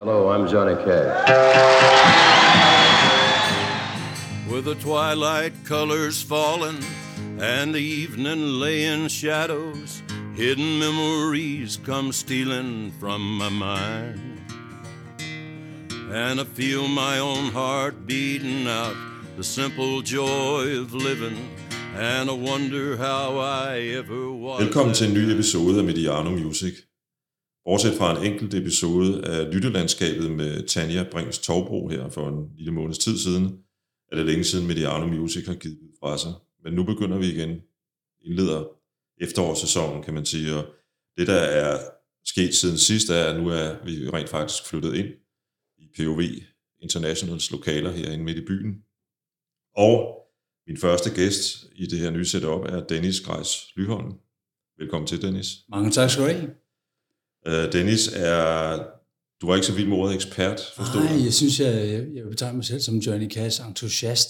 Hello, I'm Johnny Cash. With the twilight colors falling and the evening laying shadows, hidden memories come stealing from my mind. And I feel my own heart beating out the simple joy of living, and I wonder how I ever was. Velkommen til en ny episode af Mediano Music. Bortset fra en enkelt episode af Lyttelandskabet med Tanja Brings Torbro her for en lille måneds tid siden, er det længe siden Mediano Music har givet ud fra sig. Men nu begynder vi igen, indleder efterårssæsonen, kan man sige, og det der er sket siden sidst er, at nu er vi rent faktisk flyttet ind i POV Internationals lokaler herinde midt i byen. Og min første gæst i det her nye setup er Dennis Grejs Lyholm. Velkommen til, Dennis. Mange tak skal du have. Uh, Dennis er... Du var ikke så vild med ordet ekspert, forstår Nej, jeg synes, jeg, jeg, jeg vil betegne mig selv som Johnny Cash entusiast.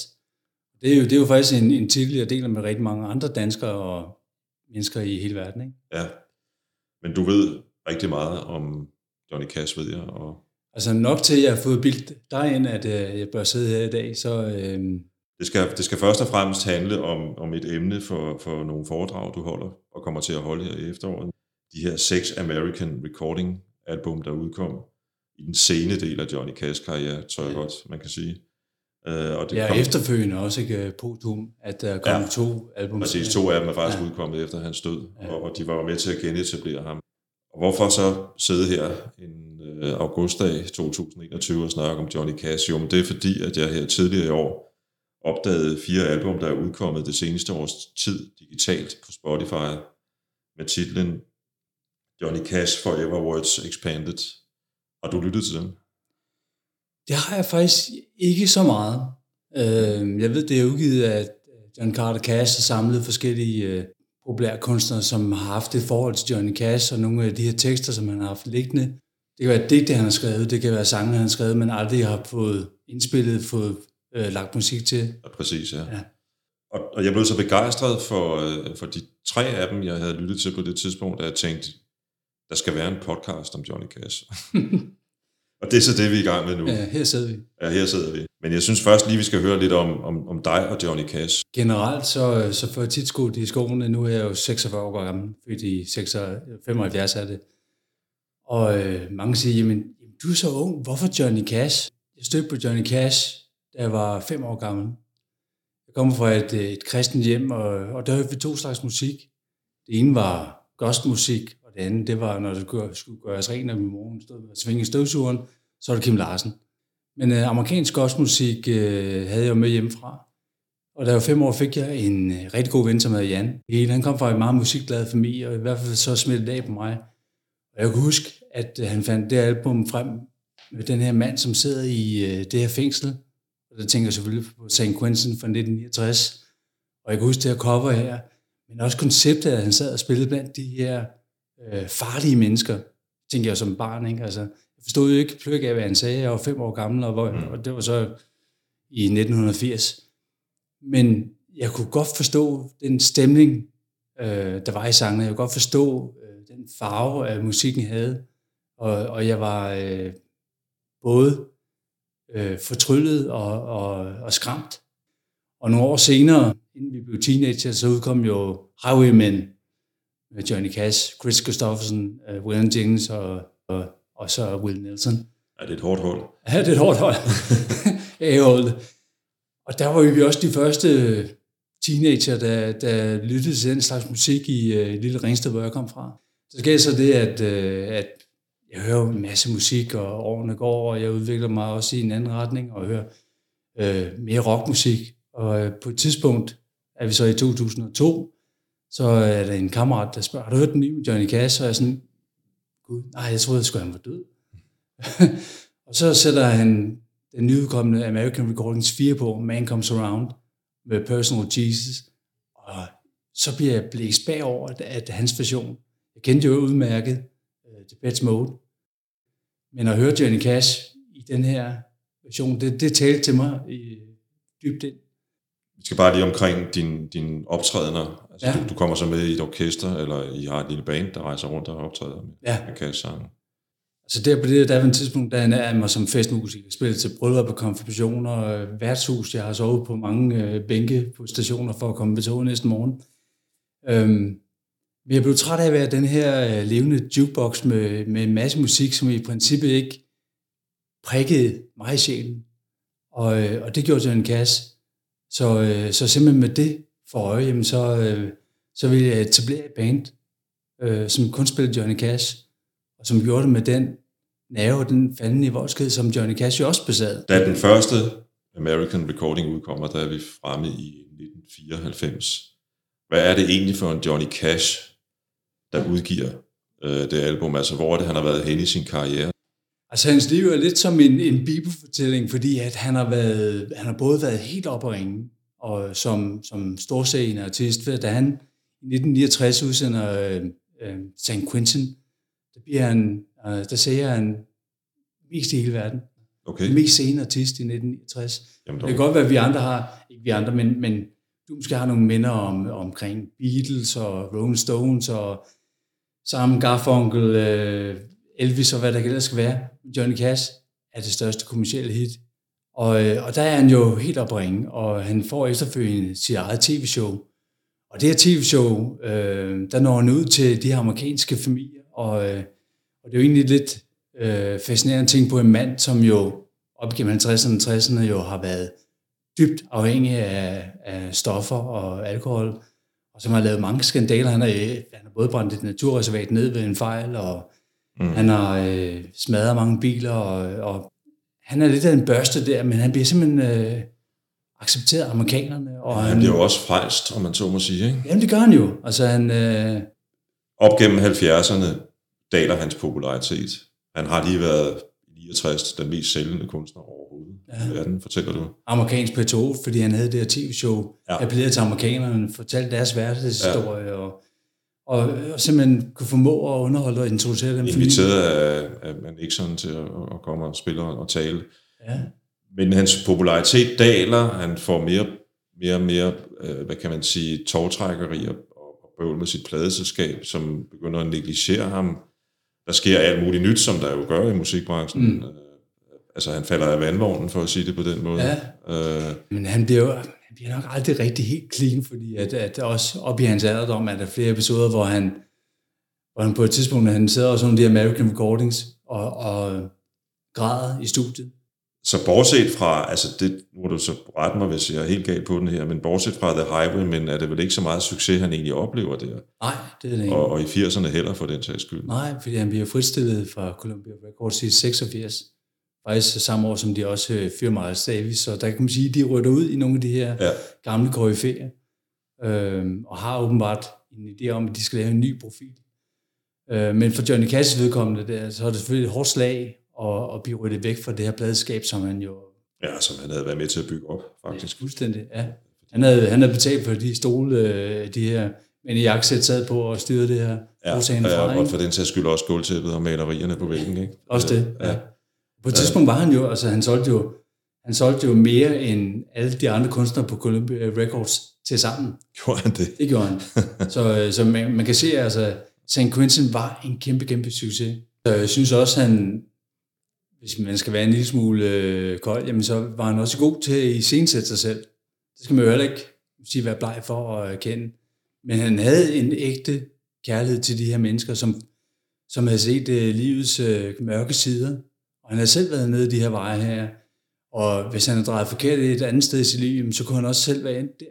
Det er jo, det er jo faktisk en, en titel, jeg deler med rigtig mange andre danskere og mennesker i hele verden. Ikke? Ja, men du ved rigtig meget om Johnny Cash, ved jeg. Og... Altså nok til, at jeg har fået bildt dig ind, at uh, jeg bør sidde her i dag, så... Uh... Det skal, det skal først og fremmest handle om, om et emne for, for nogle foredrag, du holder og kommer til at holde her i efteråret. De her seks American Recording album, der udkom i den sene del af Johnny Cash karriere, tror jeg ja. godt, man kan sige. Uh, og det ja, kom... efterfølgende også ikke Potom, at der kom ja, to album. Præcis, to af dem er faktisk ja. udkommet efter hans død, ja. og, og de var jo med til at genetablere ham. Og hvorfor så sidde her en uh, augustdag 2021 og snakke om Johnny Cash? Jo, men det er fordi, at jeg her tidligere i år opdagede fire album, der er udkommet det seneste års tid digitalt på Spotify med titlen Johnny Cash Forever Words Expanded. Har du lyttet til den? Det har jeg faktisk ikke så meget. Øh, jeg ved, det er udgivet af John Carter Cash og samlet forskellige øh, populære kunstnere, som har haft et forhold til Johnny Cash, og nogle af de her tekster, som han har haft liggende. Det kan være digte, han har skrevet, det kan være sange, han har skrevet, men aldrig har fået indspillet, fået øh, lagt musik til. Ja, præcis, ja. ja. Og, og jeg blev så begejstret for, øh, for de tre af dem, jeg havde lyttet til på det tidspunkt, at jeg tænkte, der skal være en podcast om Johnny Cash. og det er så det, vi er i gang med nu. Ja, her sidder vi. Ja, her sidder vi. Men jeg synes først lige, vi skal høre lidt om, om, om dig og Johnny Cash. Generelt så, så får jeg tit skudt i skoene. Nu er jeg jo 46 år gammel, fordi i 75 er det. Og øh, mange siger, jamen, du er så ung, hvorfor Johnny Cash? Jeg stødte på Johnny Cash, da jeg var fem år gammel. Jeg kommer fra et, et kristent hjem, og, og der hørte vi to slags musik. Det ene var gospelmusik, det andet, det var, når det skulle gøres rent, og min mor stod og svinge støvsugeren, så var det Kim Larsen. Men øh, amerikansk gospelmusik øh, havde jeg jo med hjemmefra. Og da jeg var fem år, fik jeg en øh, rigtig god ven, som hedder Jan. Hele, han kom fra en meget musikglad familie, og i hvert fald så smittede det af på mig. Og jeg kan huske, at øh, han fandt det album frem med den her mand, som sidder i øh, det her fængsel. Og der tænker jeg selvfølgelig på St. Quentin fra 1969. Og jeg kan huske det her cover her, men også konceptet, at han sad og spillede blandt de her øh, farlige mennesker, tænker jeg som barn. Ikke? Altså, jeg forstod jo ikke pløk af, hvad han sagde. Jeg var fem år gammel, og, hvor, mm. og det var så i 1980. Men jeg kunne godt forstå den stemning, øh, der var i sangen. Jeg kunne godt forstå øh, den farve, at musikken havde. Og, og jeg var øh, både øh, fortryllet og, og, og skræmt. Og nogle år senere, inden vi blev teenager, så udkom jo Highwaymen, Johnny Cash, Chris Christopherson, uh, William Jennings og, og, og så Will Nelson. Ja, det er et hårdt hold. Ja, det er et hårdt hold. A-holdet. Og der var vi også de første teenager, der, der lyttede til den slags musik i uh, Lille Ringsted, hvor jeg kom fra. Så sker så det, at, uh, at jeg hører en masse musik, og årene går, og jeg udvikler mig også i en anden retning, og hører uh, mere rockmusik. Og uh, på et tidspunkt er vi så i 2002, så er der en kammerat, der spørger, har du hørt den nye med Johnny Cash? Og jeg er sådan, gud, nej, jeg troede, at han var død. og så sætter han den nyudkommende American Recordings 4 på, Man Comes Around, med Personal Jesus. Og så bliver jeg blæst bagover, at, hans version, jeg kendte jo udmærket uh, The Pets Mode, men at høre Johnny Cash i den her version, det, det talte til mig i, dybt ind. Vi skal bare lige omkring din, din optrædener. Altså, ja. du, du kommer så med i et orkester, eller I har et lille band, der rejser rundt og optræder med, ja. med kassesangen. Altså der på det der, der tidspunkt, da han er mig som festmusiker, spillet til bryllup og konfirmationer, øh, værtshus, jeg har sovet på mange øh, bænke på stationer for at komme på toget næste morgen. Øhm, men jeg blev træt af at være den her øh, levende jukebox med, med en masse musik, som i princippet ikke prikkede mig i sjælen. Og, øh, og det gjorde en kasse. Så, øh, så simpelthen med det for øje, jamen så, øh, så ville jeg etablere et band, øh, som kun spillede Johnny Cash, og som gjorde det med den nerve og den fanden i voldsked, som Johnny Cash jo også besad. Da den første American Recording udkommer, der er vi fremme i 1994. Hvad er det egentlig for en Johnny Cash, der udgiver øh, det album? Altså, hvor er det, han har været hen i sin karriere? Altså, hans liv er lidt som en, en bibelfortælling, fordi at han har, været, han har både været helt op at ringe, og som, som storscene artist, da han i 1969 udsender øh, øh, St. Quentin, der, bliver han, øh, der siger han mest i hele verden. Okay. Mest sene artist i 1969. Jamen, det kan godt være, at vi andre har, ikke vi andre, men, men du måske har nogle minder om, omkring Beatles og Rolling Stones og Sam Garfunkel, øh, Elvis og hvad der ellers skal være. Johnny Cash er det største kommercielle hit. Og, øh, og der er han jo helt opringe, og han får efterfølgende sit eget tv-show. Og det her tv-show, øh, der når han ud til de her amerikanske familier, og, øh, og det er jo egentlig lidt øh, fascinerende ting på en mand, som jo op igennem 50'erne og 60'erne jo har været dybt afhængig af, af stoffer og alkohol, og som har lavet mange skandaler. Han har, han har både brændt et naturreservat ned ved en fejl, og mm. han har øh, smadret mange biler, og, og han er lidt af en børste der, men han bliver simpelthen øh, accepteret af amerikanerne. Og han, han bliver jo også frelst, om man så må sige. Ikke? Jamen det gør han jo. Altså, han, øh... Op gennem 70'erne daler hans popularitet. Han har lige været 69 den mest sælgende kunstner overhovedet ja. i verden, fortæller du. Amerikansk P2, fordi han havde det her tv-show, ja. appellerede til amerikanerne, fortalte deres hverdagshistorie, ja. og, og, og simpelthen kunne formå at underholde og introducere dem. Inviteret af, af Nixon til at, at komme og spille og tale. Ja. Men hans popularitet daler, han får mere mere og mere, øh, hvad kan man sige, togtrækkeri og, og bøvl med sit pladeselskab, som begynder at negligere ham der sker alt muligt nyt, som der jo gør i musikbranchen. Mm. Øh, altså, han falder af vandvognen, for at sige det på den måde. Ja. Øh. Men han bliver jo han bliver nok aldrig rigtig helt clean, fordi at, at også op i hans alderdom er der flere episoder, hvor han, hvor han på et tidspunkt, han sidder også under de American Recordings og, og græder i studiet. Så bortset fra, altså det, nu må du så rette mig, hvis jeg er helt galt på den her, men bortset fra The Highwaymen, er det vel ikke så meget succes, han egentlig oplever der? Nej, det er det ikke. Og, og i 80'erne heller for den sags skyld. Nej, fordi han bliver fritstillet fra Columbia Records i 86. Faktisk samme år, som de også øh, fyrer Miles Davis, så der kan man sige, at de rytter ud i nogle af de her ja. gamle koryfæer, øhm, og har åbenbart en idé om, at de skal lave en ny profil. Øh, men for Johnny Cash's vedkommende, der, så er det selvfølgelig et hårdt slag og, og blive ryddet væk fra det her pladeskab, som han jo... Ja, som han havde været med til at bygge op, faktisk. Ja, fuldstændig, ja. Han havde, han havde betalt for de stole, øh, de her men i jakkesæt sad på og styrede det her ja, ja, og for den sags skyld også gulvtæppet og malerierne på væggen, ikke? Også det, ja. ja. På et tidspunkt var han jo, altså han solgte jo, han solgte jo mere end alle de andre kunstnere på Columbia Records til sammen. Gjorde han det? Det gjorde han. så, øh, så man, man kan se, at altså, St. Quentin var en kæmpe, kæmpe succes. Så jeg synes også, han, hvis man skal være en lille smule øh, kold, jamen så var han også god til at iscenesætte sig selv. Det skal man jo heller ikke sige, være bleg for at kende. Men han havde en ægte kærlighed til de her mennesker, som, som havde set øh, livets øh, mørke sider. Og han havde selv været nede i de her veje her. Og hvis han havde drejet forkert et andet sted i sit liv, så kunne han også selv være endt der.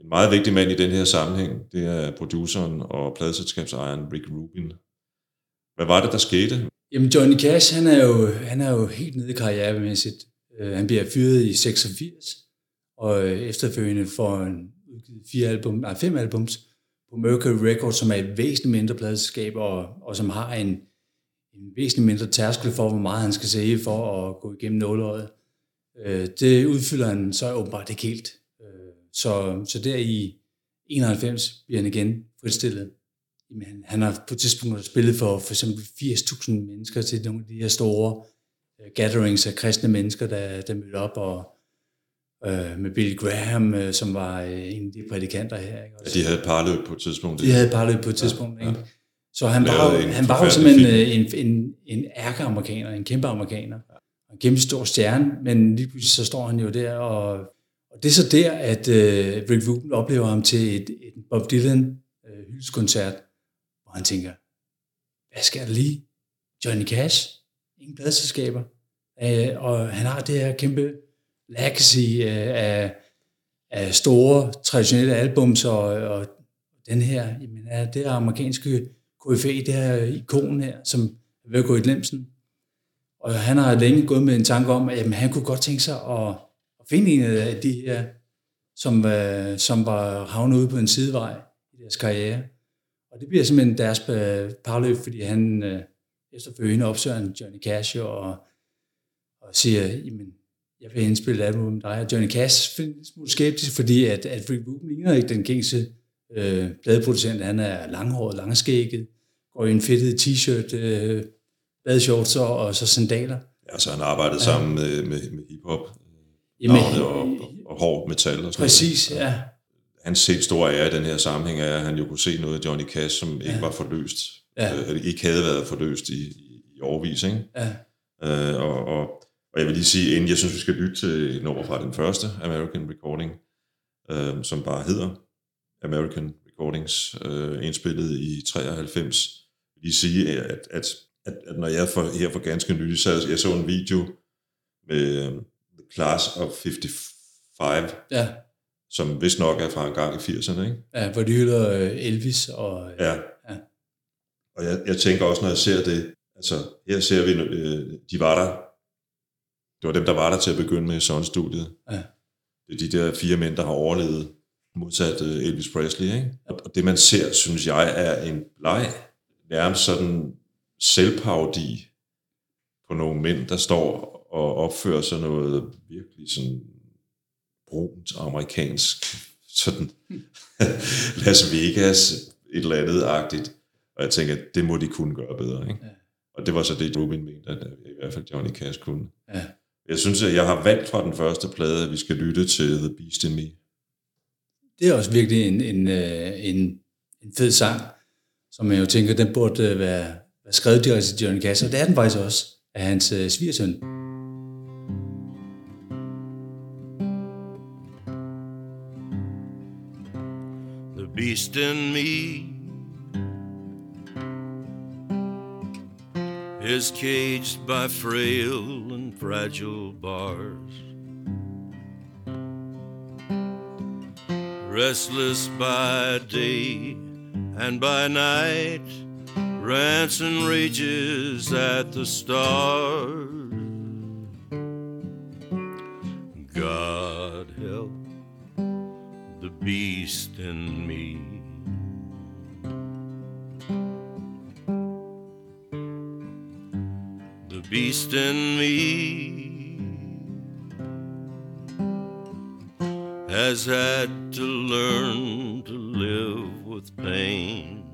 En meget vigtig mand i den her sammenhæng, det er produceren og pladselskabsejeren Rick Rubin. Hvad var det, der skete? Jamen Johnny Cash, han er jo, han er jo helt nede i karrieremæssigt. Uh, han bliver fyret i 86, og øh, efterfølgende får han udgivet fire album, nej, fem albums på Mercury Records, som er et væsentligt mindre pladeskab, og, og som har en, en væsentligt mindre tærskel for, hvor meget han skal sige for at gå igennem nåløjet. Uh, det udfylder han så åbenbart ikke helt. Uh, så, så der i 91 bliver han igen fritstillet. Jamen, han har på et tidspunkt spillet for for eksempel 80.000 mennesker til nogle af de her store uh, gatherings af kristne mennesker, der, der mødte op, og uh, med Billy Graham, uh, som var uh, en af de prædikanter her. Ikke? Ja, de havde parløb på et tidspunkt. De havde parløb på et tidspunkt, ja, ikke? Så han var, jo, han var jo simpelthen øh, en, en, en ærke-amerikaner, en kæmpe amerikaner. En kæmpe stor stjerne, men lige pludselig så står han jo der, og, og det er så der, at uh, Rick Rubin oplever ham til et, et Bob Dylan uh, hyldeskoncert, hvor han tænker, hvad skal der lige? Johnny Cash? Ingen pladselskaber. Uh, og han har det her kæmpe legacy uh, af, af store, traditionelle albums, og, og den her, jamen, er det her amerikanske KFA, det her ikon her, som er ved at gå i glemsen. Og han har længe gået med en tanke om, at jamen, han kunne godt tænke sig at, at finde en af de her, som, øh, som var havnet ude på en sidevej i deres karriere. Og det bliver simpelthen deres øh, parløb, fordi han øh, efterfølgende opsøger en Johnny Cash og, og siger, jamen, jeg vil indspille et album med dig. Og Johnny Cash finder en smule skeptisk, fordi at, at Rick Rubin ligner ikke den gængse øh, pladeproducent. Han er langhåret, langskægget, går i en fedtet t-shirt, øh, badeshorts og, og så sandaler. Ja, så han arbejdede ja. sammen med, med, med hiphop, Jamen, og, og, og hård metal og sådan Præcis, noget. ja. Hans helt store ære i den her sammenhæng er, at han jo kunne se noget af Johnny Cash, som ikke ja. var forløst. Ja. Øh, ikke havde været forløst i, i, i årvis, ikke? Ja. Øh, og, og, og jeg vil lige sige, inden jeg synes, vi skal lytte til nummer fra den første American Recording, øh, som bare hedder American Recordings, øh, indspillet i 93, vil lige sige, at, at, at, at når jeg for, her for ganske nylig sad, jeg så en video med um, The Class of 55, ja. som vist nok er fra en gang i 80'erne, ikke? Ja, hvor de hylder øh, Elvis og... Ja. ja. Og jeg, jeg tænker også, når jeg ser det, altså her ser vi, øh, de var der, det var dem, der var der til at begynde med i studiet. Ja. Det er de der fire mænd, der har overlevet modsat øh, Elvis Presley. Ikke? Og det man ser, synes jeg, er en leg, nærmest sådan selvparodi på nogle mænd, der står og opfører sig noget virkelig sådan brunt amerikansk, sådan Las Vegas, et eller andet agtigt. Og jeg tænker, det må de kunne gøre bedre. Ikke? Ja. Og det var så det, Rubin mente, at i hvert fald Johnny Cash kunne. Ja. Jeg synes, at jeg har valgt fra den første plade, at vi skal lytte til The Beast in Me det er også virkelig en, en, øh, en, en fed sang, som jeg jo tænker, den burde øh, være, være skrevet direkte til Johnny Cash, og det er den faktisk også af hans øh, svigersøn. The beast in me is caged by frail and fragile bars. Restless by day and by night, rants and rages at the stars. God help the beast in me. The beast in me has had to learn to live with pain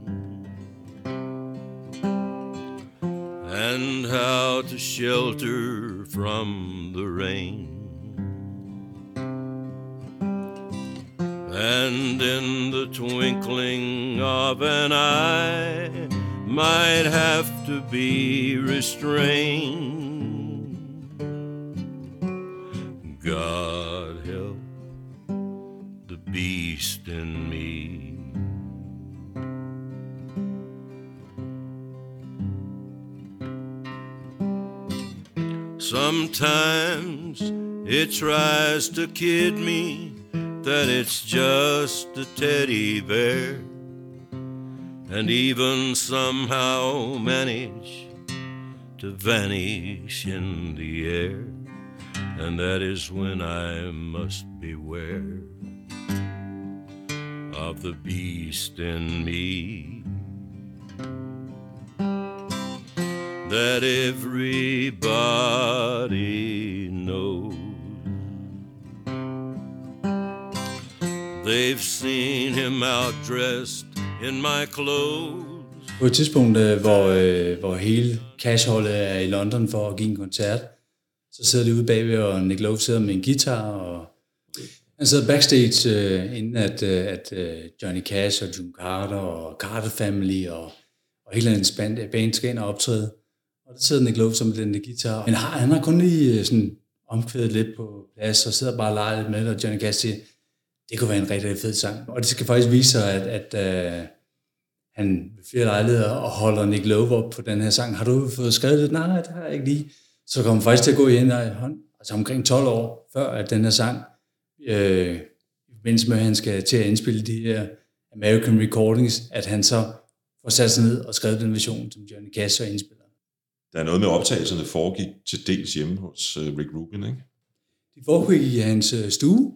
and how to shelter from the rain. And in the twinkling of an eye, might have to be restrained. Sometimes it tries to kid me that it's just a teddy bear, and even somehow manage to vanish in the air, and that is when I must beware of the beast in me. That everybody knows. They've seen him out dressed in my clothes. På et tidspunkt, øh, hvor, øh, hvor hele cashholdet er i London for at give en koncert, så sidder de ude bagved, og Nick Lowe sidder med en guitar, og han sidder backstage, uh, inden at, øh, at Johnny Cash og June Carter og Carter Family og, og hele hans band, band skal ind og optræde. Og der sidder Nick Love som den der guitar. Men har, han har kun lige øh, sådan omkvædet lidt på plads, og sidder bare og leger lidt med det, og Johnny Cash siger, det kunne være en rigtig, fed sang. Og det skal faktisk vise sig, at, at uh, han ved flere lejligheder og holder Nick Lowe op på den her sang. Har du fået skrevet det? Nej, det har jeg ikke lige. Så kommer faktisk til at gå i hånd, altså omkring 12 år før, at den her sang, øh, i forbindelse med, at han skal til at indspille de her American Recordings, at han så får sat sig ned og skrevet den version, som Johnny Cash så indspiller. Der er noget med optagelserne foregik til dels hjemme hos uh, Rick Rubin, ikke? De foregik i hans uh, stue.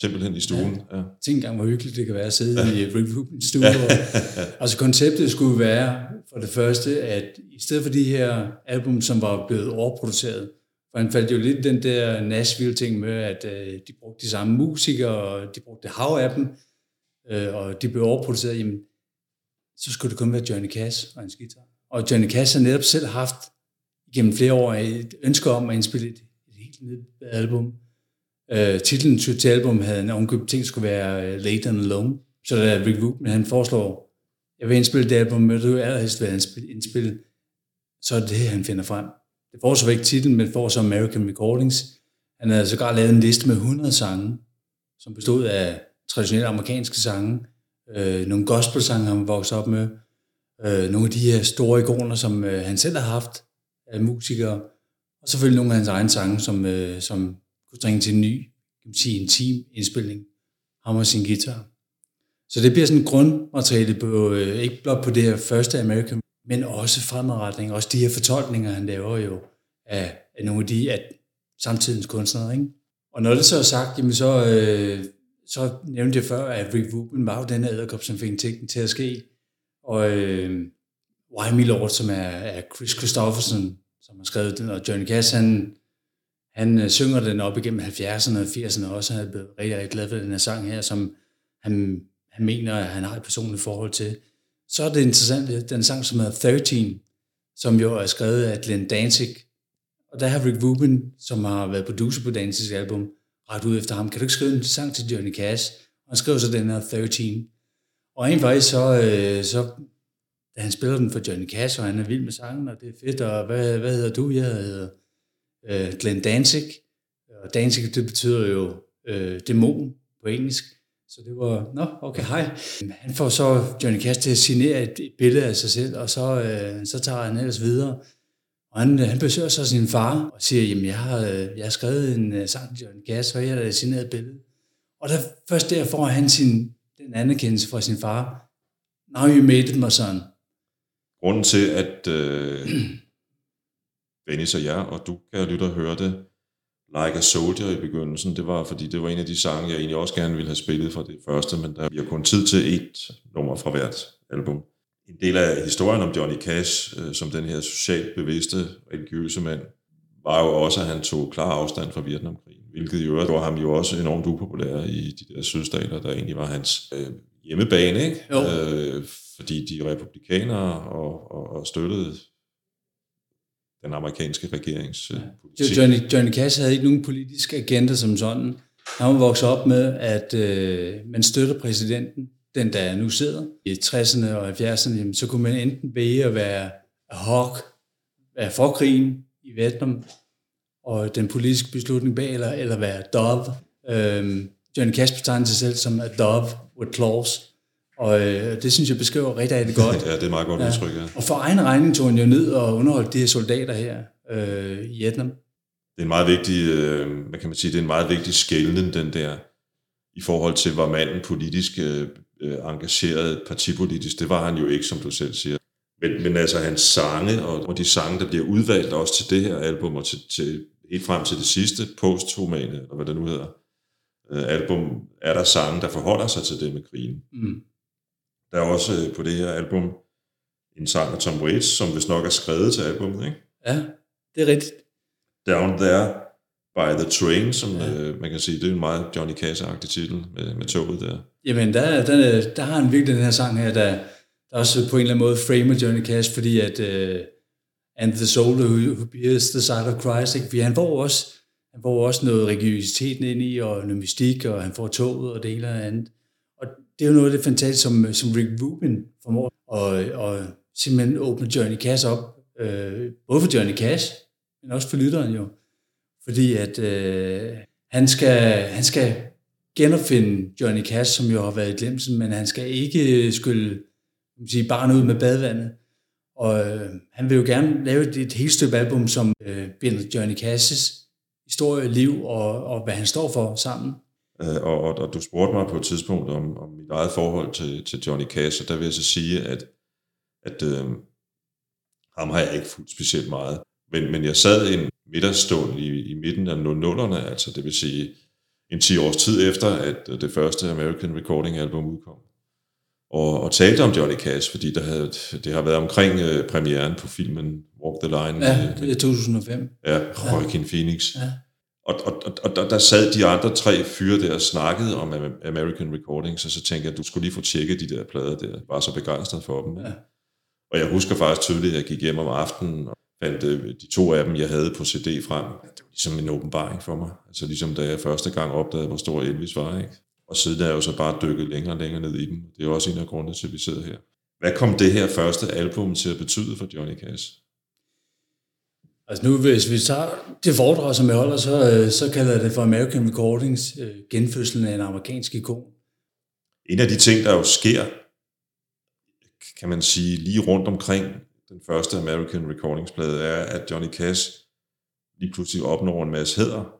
Simpelthen i stuen, ja. ja. Tænk engang, hvor hyggeligt det kan være at sidde ja. i Rick Rubins stue. og, altså konceptet skulle være for det første, at i stedet for de her album, som var blevet overproduceret, for han faldt jo lidt den der Nashville-ting med, at uh, de brugte de samme musikere, og de brugte hav af dem, uh, og de blev overproduceret, jamen, så skulle det kun være Johnny Cash og hans guitar. Og Johnny Cash har netop selv haft gennem flere år et ønske om at indspille et, et helt nyt album. Øh, titlen til album havde en omkøbt ting, skulle være øh, Late and Alone. Så da Rick Rubin, han foreslår, jeg vil indspille det album, men du allerhelst vil indspille, så er det det, han finder frem. Det får så ikke titlen, men får så American Recordings. Han havde sågar lavet en liste med 100 sange, som bestod af traditionelle amerikanske sange, øh, nogle gospel-sange, han voksede op med, øh, nogle af de her store ikoner, som øh, han selv har haft af musikere, og selvfølgelig nogle af hans egne sange, som, øh, som kunne trænge til en ny, kan man sige, intim indspilning. Ham og sin guitar. Så det bliver sådan en grundmateriale på, øh, ikke blot på det her første American, men også fremadretning, også de her fortolkninger, han laver jo af, af nogle af de af samtidens kunstnere. Ikke? Og når det så er sagt, jamen så, øh, så nævnte jeg før, at Rick Rubin var jo den her æderkop, som fik en ting til at ske. Og øh, Why Me Lord, som er, er Chris Christofferson, som har skrevet den, og Johnny Cash, han, han øh, synger den op igennem 70'erne og 80'erne også. Han er blevet rigtig, rigtig glad for den her sang her, som han, han mener, at han har et personligt forhold til. Så er det interessant, den sang, som hedder 13, som jo er skrevet af Glenn Danzig. Og der har Rick Rubin, som har været producer på Danzigs album, ret ud efter ham. Kan du ikke skrive en sang til Johnny Cash? Og han skrev så den her 13. Og rent faktisk så, øh, så da han spiller den for Johnny Cash, og han er vild med sangen, og det er fedt, og hvad, hvad hedder du? Jeg hedder øh, Glenn Danzig, og Danzig, det betyder jo øh, dæmon på engelsk, så det var, nå, okay, hej. Han får så Johnny Cash til at signere et, et billede af sig selv, og så, øh, så tager han ellers videre. Og han, øh, han besøger så sin far og siger, jamen jeg har, øh, jeg har skrevet en øh, sang til Johnny Cash, og jeg har signeret et billede. Og der, først der får han sin, en anerkendelse fra sin far. Now you made it, my son. Grunden til, at øh, Dennis og jeg, og du kan lytte og høre det, Like a Soldier i begyndelsen, det var, fordi det var en af de sange, jeg egentlig også gerne ville have spillet fra det første, men der bliver kun tid til et nummer fra hvert album. En del af historien om Johnny Cash, øh, som den her socialt bevidste, religiøse mand, var jo også, at han tog klar afstand fra Vietnamkrigen, hvilket jo gjorde ham jo også enormt upopulær i de der sydstater, der egentlig var hans øh, hjemmebane, ikke? Jo. Øh, fordi de er republikanere og, og, og støttede den amerikanske regerings ja. politik. Johnny, Johnny Cash havde ikke nogen politisk agenda som sådan. Han var vokset op med, at øh, man støtter præsidenten, den der nu sidder. I 60'erne og 70'erne, jamen, så kunne man enten vælge at være hawk, være for krigen i Vietnam, og den politiske beslutning bag, eller, eller være dove. Øhm, Johnny Cash betegner sig selv som a dove with claws. Og øh, det synes jeg beskriver rigtig, rigtig godt. ja, det er meget godt Ja. udtryk, ja. Og for egen regning tog han jo ned og underholdt de her soldater her øh, i Vietnam. Det er en meget vigtig, øh, hvad kan man sige, det er en meget vigtig skældning, den der, i forhold til, hvor manden politisk øh, øh, engageret partipolitisk, det var han jo ikke, som du selv siger. Men, men altså hans sange, og, og de sange, der bliver udvalgt også til det her album, og til, til, helt frem til det sidste, posthumane, eller hvad det nu hedder, øh, album, er der sange, der forholder sig til det med krigen. Mm. Der er også øh, på det her album en sang af Tom Waits, som vist nok er skrevet til albumet, ikke? Ja, det er rigtigt. Down There by the Train, som ja. øh, man kan sige, det er en meget Johnny Cash-agtig titel med, med toget der. Jamen, der, der, der har han virkelig den her sang her, der, der også på en eller anden måde framer Johnny Cash, fordi at uh, And the Soul Who, who Bears the Side of Christ, ikke? fordi han får også han får også noget religiøsiteten ind i, og noget mystik, og han får toget og det ene og andet. Og det er jo noget af det fantastiske, som, som Rick Rubin formår og, og simpelthen åbne Johnny Cash op, øh, både for Johnny Cash, men også for lytteren jo. Fordi at øh, han, skal, han skal genopfinde Johnny Cash, som jo har været i glemsen, men han skal ikke man sige, barn ud med badevandet. Og øh, han vil jo gerne lave et, et helt stykke album, som øh, binder Johnny Cassis historie, liv og, og hvad han står for sammen. Øh, og, og, og du spurgte mig på et tidspunkt om, om mit eget forhold til, til Johnny Cash, og der vil jeg så sige, at, at øh, ham har jeg ikke fuldt specielt meget. Men, men jeg sad en middagsstund i, i midten af 00'erne, altså det vil sige en 10 års tid efter, at det første American Recording album udkom. Og, og talte om Johnny Cash, fordi der havde, det har været omkring uh, premieren på filmen Walk the Line. Ja, det er 2005. Ja, Joaquin ja. Phoenix. Ja. Og, og, og, og der, der sad de andre tre fyre der og snakkede om American Recordings, og så tænkte jeg, at du skulle lige få tjekket de der plader der. Jeg var så begejstret for dem. Ja. Og jeg husker faktisk tydeligt, at jeg gik hjem om aftenen og fandt øh, de to af dem, jeg havde på CD frem. Det var ligesom en åbenbaring for mig. Altså ligesom da jeg første gang opdagede, hvor stor Elvis var. Ikke? Og siden er jeg jo så bare dykket længere og længere ned i dem. Det er også en af grundene til, at vi sidder her. Hvad kom det her første album til at betyde for Johnny Cash? Altså nu, hvis vi tager det foredrag, som jeg holder, så, øh, så kalder jeg det for American Recordings, øh, genfødslen af en amerikansk ikon. En af de ting, der jo sker, kan man sige, lige rundt omkring den første American Recordings-plade, er, at Johnny Cash lige pludselig opnår en masse hæder.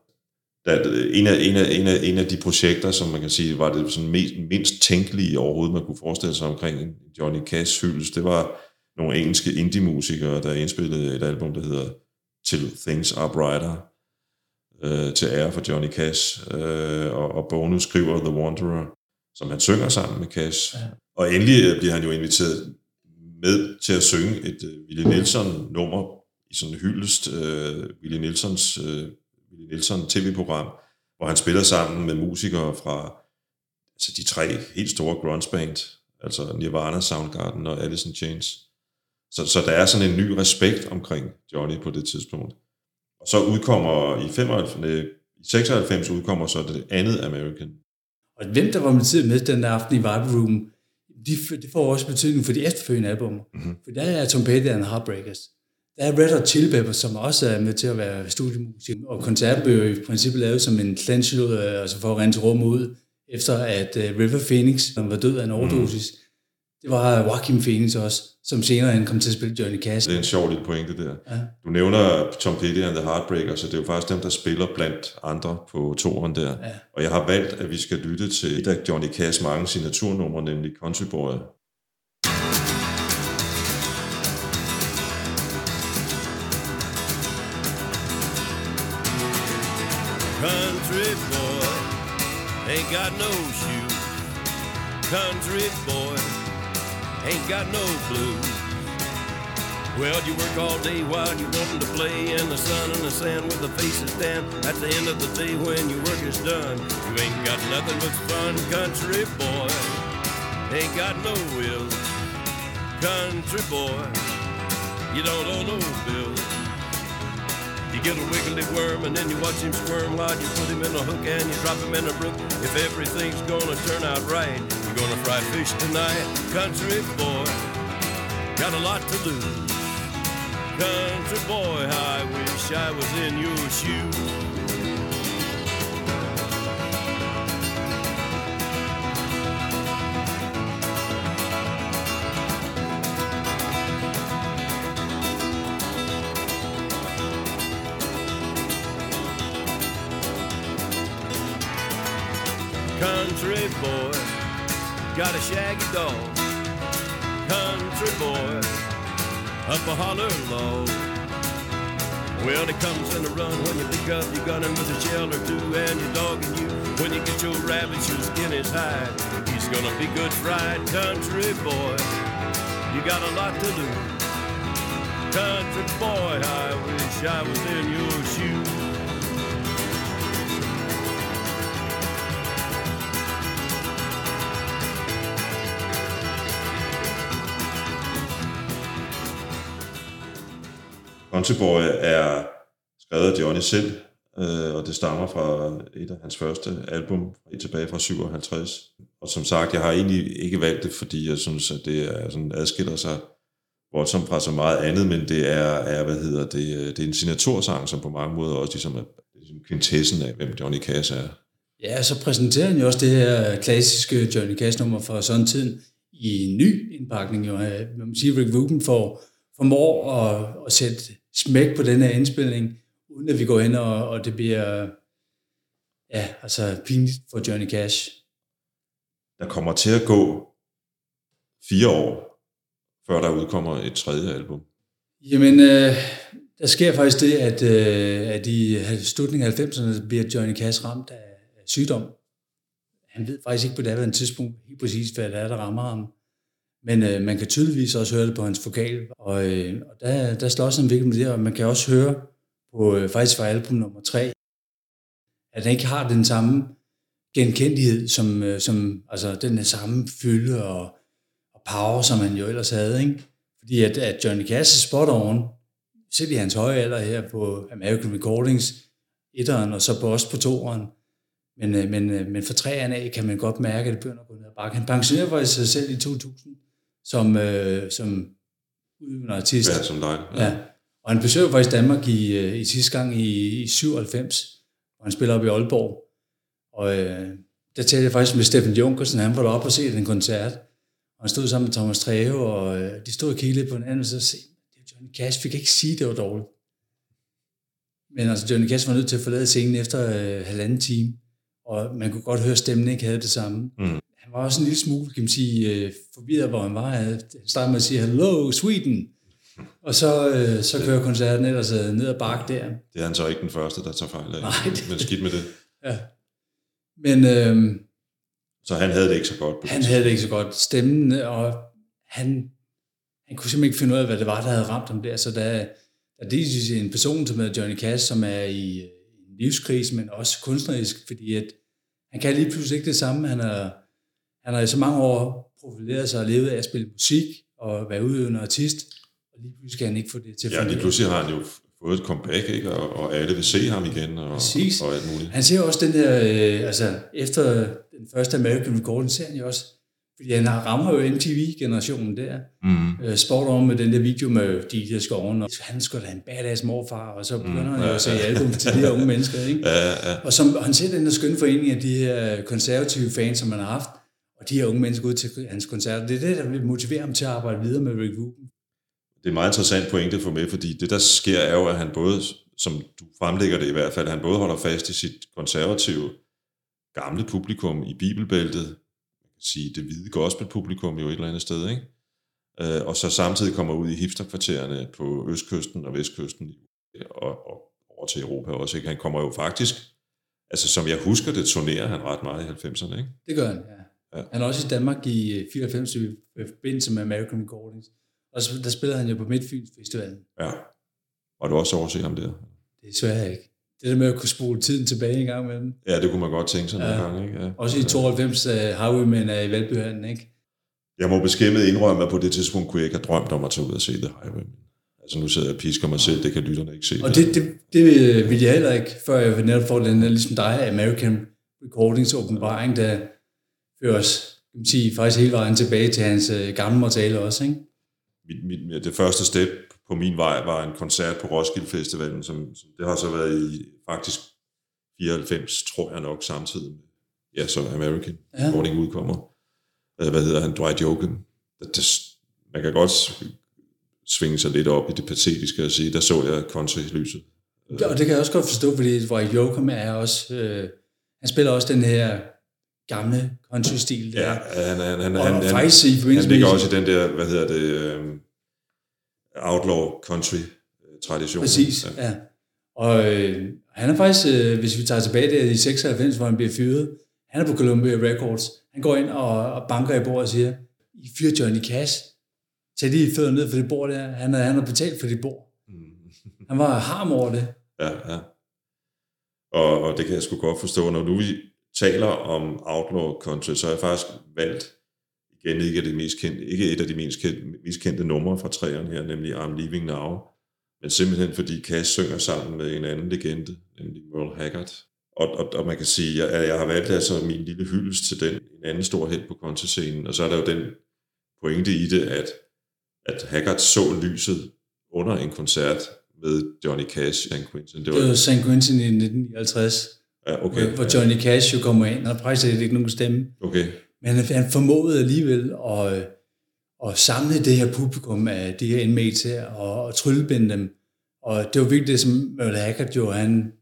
Der, en, af, en, af, en, af, en af de projekter, som man kan sige, var det sådan mest, mindst tænkelige overhovedet, man kunne forestille sig omkring Johnny Cash hyldest, det var nogle engelske indie-musikere, der indspillede et album, der hedder Till Things Are Brighter, øh, til ære for Johnny Cash, øh, og, og Bono skriver The Wanderer, som han synger sammen med Cash. Ja. Og endelig øh, bliver han jo inviteret med til at synge et uh, Willie Nelson-nummer i sådan en hyldest, uh, Willie Nelsons uh, Willie Nelson tv-program, hvor han spiller sammen med musikere fra altså de tre helt store grunge band, altså Nirvana, Soundgarden og Alice in Chains. Så, så der er sådan en ny respekt omkring Johnny på det tidspunkt. Og så udkommer i 95, i 96 udkommer så det andet American. Og hvem der var med med den der aften i Vibe Room, de, det får også betydning for de efterfølgende album. Mm-hmm. For der er Tom Petty and Heartbreakers. Der er Red Hot Chili Peppers, som også er med til at være studiemusik, og koncerten blev i princippet lavet som en cleanse, altså for at rense rummet ud, efter at uh, River Phoenix, som var død af en overdosis, mm. det var Joaquin Phoenix også, som senere han kom til at spille Johnny Cash. Det er en sjov lille pointe der. Ja. Du nævner Tom Petty and the Heartbreakers, så det er jo faktisk dem, der spiller blandt andre på toren der. Ja. Og jeg har valgt, at vi skal lytte til et af Johnny Cash mange signaturnumre, nemlig Country Boy. Got no shoes. Country boy ain't got no blues. Well, you work all day while you wanting to play in the sun and the sand with the faces down. At the end of the day when your work is done, you ain't got nothing but fun, country boy. Ain't got no will, country boy. You don't owe no bills. You get a wiggly worm and then you watch him squirm while you put him in a hook and you drop him in a brook. If everything's gonna turn out right, you're Gonna fry fish tonight, country boy. Got a lot to lose. Country boy, I wish I was in your shoes. Got a shaggy dog, country boy, up a holler low. Well, it comes in a run when you pick up your gun and with a shell or two, and your dog and you. When you get your rabbit, your skin is hide. He's gonna be good fried, country boy. You got a lot to do. Country boy, I wish I was in your shoes. Country Boy er skrevet af Johnny selv, øh, og det stammer fra et af hans første album, tilbage fra 57. Og som sagt, jeg har egentlig ikke valgt det, fordi jeg synes, at det er sådan, adskiller sig voldsomt fra så meget andet, men det er, er hvad hedder det, øh, det er en signatursang, som på mange måder også ligesom er ligesom kvintessen af, hvem Johnny Cash er. Ja, så præsenterer han jo også det her klassiske Johnny Cash-nummer fra sådan tiden i en ny indpakning. Jo. Man må sige, at Rick Rubin får, formår at, at sætte smæk på den her indspilning, uden at vi går hen og, og det bliver ja, altså pinligt for Johnny Cash. Der kommer til at gå fire år, før der udkommer et tredje album. Jamen, øh, der sker faktisk det, at, øh, at i slutningen af 90'erne bliver Johnny Cash ramt af, sygdom. Han ved faktisk ikke på det andet tidspunkt helt præcis, hvad det er, der rammer ham. Men øh, man kan tydeligvis også høre det på hans vokal, og, øh, og der, der slås han virkelig med det, og man kan også høre på øh, faktisk fra album nummer 3, at han ikke har den samme genkendelighed, som, øh, som altså den samme fylde og, og power, som han jo ellers havde. Ikke? Fordi at, at Johnny Cash er spot on, selv i hans høje alder her på American Recordings, etteren, og så på også på toeren. Men, øh, men, øh, men for træerne af kan man godt mærke, at det begynder at gå ned ad bakke. Han pensionerede faktisk sig selv i 2000 som, øh, som udøvende artist. Ja, som dig. Ja. ja. Og han besøgte faktisk Danmark i, øh, i sidste gang i, i 97, hvor han spiller op i Aalborg. Og øh, der talte jeg faktisk med Steffen Junkersen, han var deroppe og se den koncert. Og han stod sammen med Thomas Treve, og øh, de stod og kiggede lidt på hinanden, og så sagde, det er Johnny Cash, fik ikke sige, det var dårligt. Men altså, Johnny Cash var nødt til at forlade scenen efter øh, halvanden time, og man kunne godt høre, at stemmen ikke havde det samme. Mm. Han var også en lille smule, kan man sige, øh, forvirret, hvor han var. Han startede med at sige, hello, Sweden. Og så, øh, så kører koncerten ellers øh, ned ad bakke der. Det er han så ikke den første, der tager fejl af. Nej. Det... Men skidt med det. Ja. Men... Øh, så han havde det ikke så godt? På han havde det ikke så godt. Stemmen, og han, han kunne simpelthen ikke finde ud af, hvad det var, der havde ramt ham der. Så der, der er en person som hedder Johnny Cash, som er i en livskrise, men også kunstnerisk, fordi at han kan lige pludselig ikke det samme. Han har, han har i så mange år profileret sig og levet af at spille musik og være udøvende artist, og lige pludselig kan han ikke få det til at Ja, lige pludselig har han jo fået et comeback, ikke? Og, og alle vil se ham igen, og, Præcis. og alt muligt. Han ser også den der, øh, altså efter den første American Recording, ser han jo også, fordi han rammer jo MTV-generationen der. Mm. Øh, sport over med den der video med DJ Skoven, og han skulle da en badass morfar, og så begynder mm. han jo at sige album til de her unge mennesker. Ikke? Ja, ja. Og som, han ser den der skønne forening af de her konservative fans, som han har haft, og de her unge mennesker ud til hans koncerter. Det er det, der vil motivere ham til at arbejde videre med Rick Rubin. Det er en meget interessant pointe få med, fordi det der sker er jo, at han både, som du fremlægger det i hvert fald, han både holder fast i sit konservative gamle publikum i bibelbæltet, man kan sige det hvide gospelpublikum jo et eller andet sted, ikke? Øh, og så samtidig kommer ud i hipsterkvartererne på østkysten og vestkysten og, og over til Europa også. Ikke? Han kommer jo faktisk, altså som jeg husker det, turnerer han ret meget i 90'erne, ikke? Det gør han, ja. Ja. Han er også i Danmark i 94 i forbindelse med American Recordings. Og så, der spiller han jo på Midtfyns Festivalen. Ja. Og du også overse ham der? Det er svært ikke. Det der med at kunne spole tiden tilbage en gang med dem. Ja, det kunne man godt tænke sig ja. nogle gange. Ikke? Ja. Også i 92 uh, Highwaymen er i Valbyhallen, ikke? Jeg må beskæmmet indrømme, at på det tidspunkt kunne jeg ikke have drømt om at tage ud og se The Highwaymen. Altså nu sidder jeg og pisker mig selv, det kan lytterne ikke se. Og det, det, det vil jeg heller ikke, før jeg netop får den ligesom dig, American Recordings åbenbaring, der fører os kan man sige, faktisk hele vejen tilbage til hans øh, gamle materiale også, ikke? Mit, mit, det første step på min vej var en koncert på Roskilde Festivalen, som, som det har så været i faktisk 94, tror jeg nok, samtidig med, ja, så American ja. Recording udkommer. Hvad hedder han? Dwight Yoakam. Man kan godt svinge sig lidt op i det patetiske og sige, der så jeg country-lyset. Ja, og det kan jeg også godt forstå, fordi Dwight Yoakam er også, øh, han spiller også den her gamle country-stil. Der. Ja, han, han, han, og han, han, faktisk i han ligger også i den der, hvad hedder det, um, outlaw country-tradition. Præcis, ja. ja. Og øh, han er faktisk, øh, hvis vi tager tilbage der i 96, hvor han bliver fyret, han er på Columbia Records. Han går ind og, og banker i bordet og siger, I fyrer Johnny Cash. Tag lige fødder ned for det bord der. Han, han har betalt for det bord. Mm. Han var harm over det. Ja, ja. Og, og det kan jeg sgu godt forstå, når nu vi taler om outlaw country, så har jeg faktisk valgt igen ikke, det mest kendte, ikke et af de mest kendte, mest kendte numre fra træerne her, nemlig I'm Leaving Now, men simpelthen fordi Cash synger sammen med en anden legende, nemlig Merle Haggard. Og, og, og man kan sige, at jeg, jeg har valgt altså min lille hyldest til den, en anden stor held på kontescenen, og så er der jo den pointe i det, at, at Haggard så lyset under en koncert med Johnny Cash i St. Quentin. Det var St. Quentin i 1959, ja, okay. hvor Johnny Cash jo kommer ind, og faktisk ikke nogen stemme. Okay. Men han, formåede alligevel at, at samle det her publikum af de her inmates og, og tryllebinde dem. Og det var virkelig det, som Merle Haggard jo, han,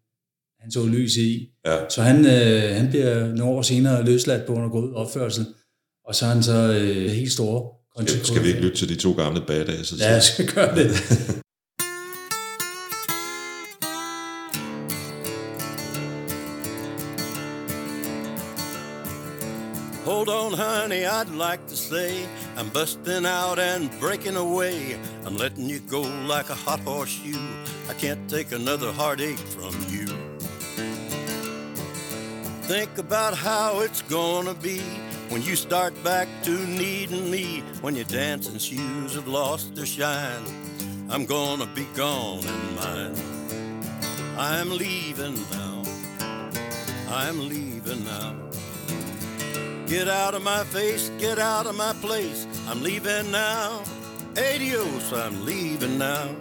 han så lys i. Ja. Så han, øh, han bliver nogle år senere løsladt på under god opførsel, og så er han så øh, helt store Skal, skal vi ikke lytte til de to gamle badasses? Ja, jeg skal gøre det. on, honey, I'd like to say I'm busting out and breaking away. I'm letting you go like a hot horseshoe. I can't take another heartache from you. Think about how it's gonna be when you start back to needing me. When your dancing shoes have lost their shine, I'm gonna be gone in mine. I'm leaving now. I'm leaving now. Get out of my face, get out of my place. I'm leaving now. Adios, I'm leaving now.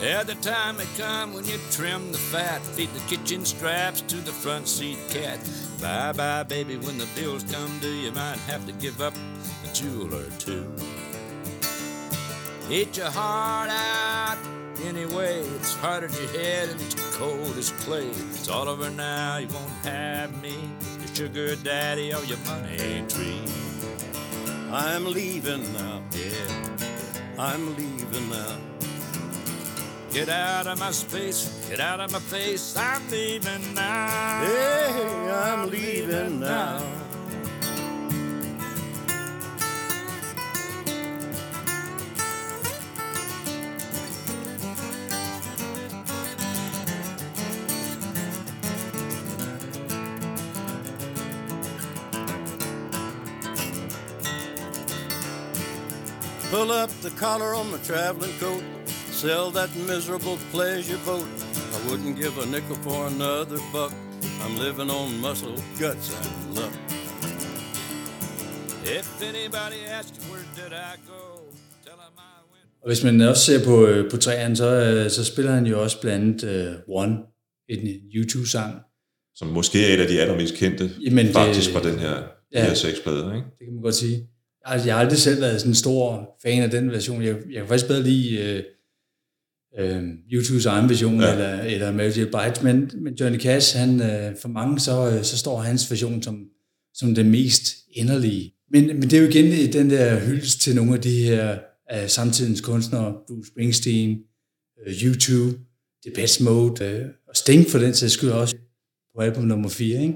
Yeah, the time may come when you trim the fat, feed the kitchen straps to the front seat cat. Bye bye, baby, when the bills come due, you might have to give up a jewel or two. Eat your heart out anyway, it's hard as your head and it's cold as clay. It's all over now, you won't have me, sugar daddy or your money tree. I'm leaving now. Yeah. I'm leaving now. Get out of my space, get out of my face, I'm leaving now. Hey, I'm leaving now. Pull up the collar on my traveling coat. Sell that miserable pleasure boat. I wouldn't give a nickel for another buck. I'm living on muscle, guts, and luck. If anybody asks where did I go, tell them I went. Og hvis man også ser på, øh, på træerne, så, øh, så spiller han jo også blandt andet uh, One, en YouTube-sang. Som måske er et af de allermest kendte, Jamen, det- faktisk fra den her, ja. Her seks plader, ikke? Det kan man godt sige. Altså, jeg har aldrig selv været sådan en stor fan af den version. Jeg, jeg kan faktisk bedre lide uh, YouTubes egen version, Ja. eller, eller Mary J. Blige, men, men Johnny Cash, han, uh, for mange, så, uh, så står hans version som, som den mest inderlige. Men, men det er jo igen den der hyldest til nogle af de her uh, samtidens kunstnere, Bruce Springsteen, uh, U2, Depeche Mode, uh, og Sting for den sags skyld også på album nummer 4, ikke?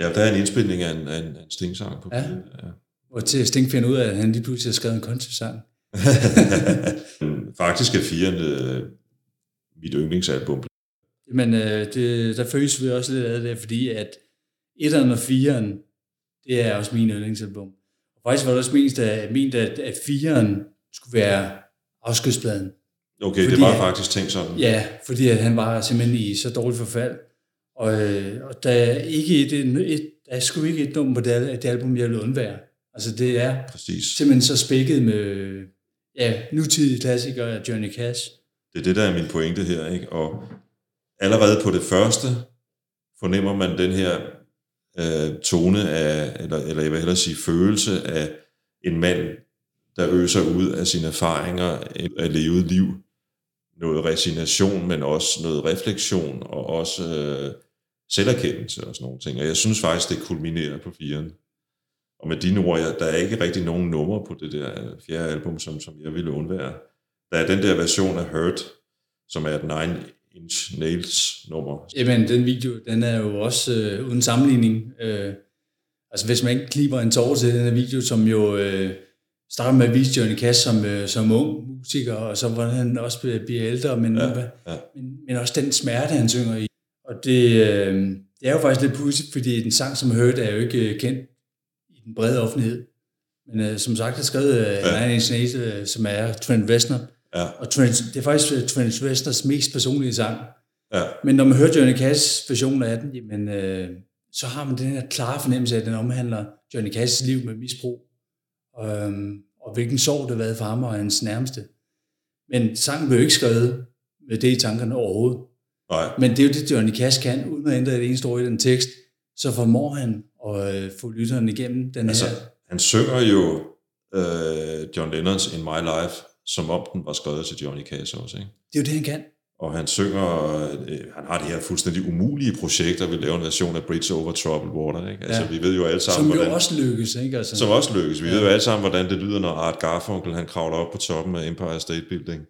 Ja, der er en indspilning af en, af en, af en stingsang på Ja. ja. Hvor til Sting finder ud af, at han lige pludselig har skrevet en country-sang. Faktisk er firen øh, mit yndlingsalbum. Men øh, det, der føles vi også lidt af det, fordi at etteren og firen, det er også min yndlingsalbum. Og faktisk var det også mest af, ment, at, at firen skulle være afskedspladen. Okay, Fordi det var faktisk tænkt sådan. Ja, fordi at han var simpelthen i så dårligt forfald. Og, øh, og der er ikke et, et, der er sgu ikke et nummer på det, det album, jeg vil undvære. Altså det er Præcis. simpelthen så spækket med ja, nutidige klassikere af Johnny Cash. Det er det, der er min pointe her. Ikke? Og allerede på det første fornemmer man den her øh, tone af, eller, eller jeg vil hellere sige følelse af en mand, der øser ud af sine erfaringer af levet liv. Noget resignation, men også noget refleksion, og også øh, selverkendelse og sådan nogle ting. Og jeg synes faktisk, det kulminerer på firen. Og med dine ord, jeg, der er ikke rigtig nogen numre på det der fjerde album, som, som jeg ville undvære. Der er den der version af Hurt, som er et Nine Inch Nails nummer. Jamen, den video, den er jo også øh, uden sammenligning. Øh, altså, hvis man ikke klipper en tårer til den her video, som jo øh, starter med at vise Johnny Cash som, øh, som ung musiker, og så hvordan han også bliver, bliver ældre, men, Ja, ja, men, men også den smerte, han synger i. Og det, øh, det er jo faktisk lidt pudsigt, fordi den sang, som Hurt, er jo ikke øh, kendt den brede offentlighed. Men øh, som sagt, er skrevet øh, Ja. Nine Inch Nails, øh, som er Trent Reznor. Ja, Og Trent, det er faktisk øh, Trent Reznors mest personlige sang. ja, Men når man hører Johnny Cash version af den, jamen, øh, så har man den her klare fornemmelse af, at den omhandler Johnny Cashs liv med misbrug. Øhm, og hvilken sorg det har været for ham og hans nærmeste. Men sangen blev jo ikke skrevet med det i tankerne overhovedet. Nej, Men det er jo det, Johnny Cash kan, uden at ændre et eneste ord i den tekst, så formår han at øh, få lytteren igennem den altså, her. han synger jo øh, John Lennons In My Life, som om den var skrevet til Johnny Cash også, ikke? Det er jo det, han kan. Og han synger, øh, han har det her fuldstændig umulige projekt, og vil lave en version af Bridge Over Troubled Water, ikke? Altså, Ja. vi ved jo alle sammen, Som jo hvordan... også lykkes, ikke? Altså, Som også lykkes. Vi ja. ved jo alle sammen, hvordan det lyder, når Art Garfunkel han kravler op på toppen af Empire State Building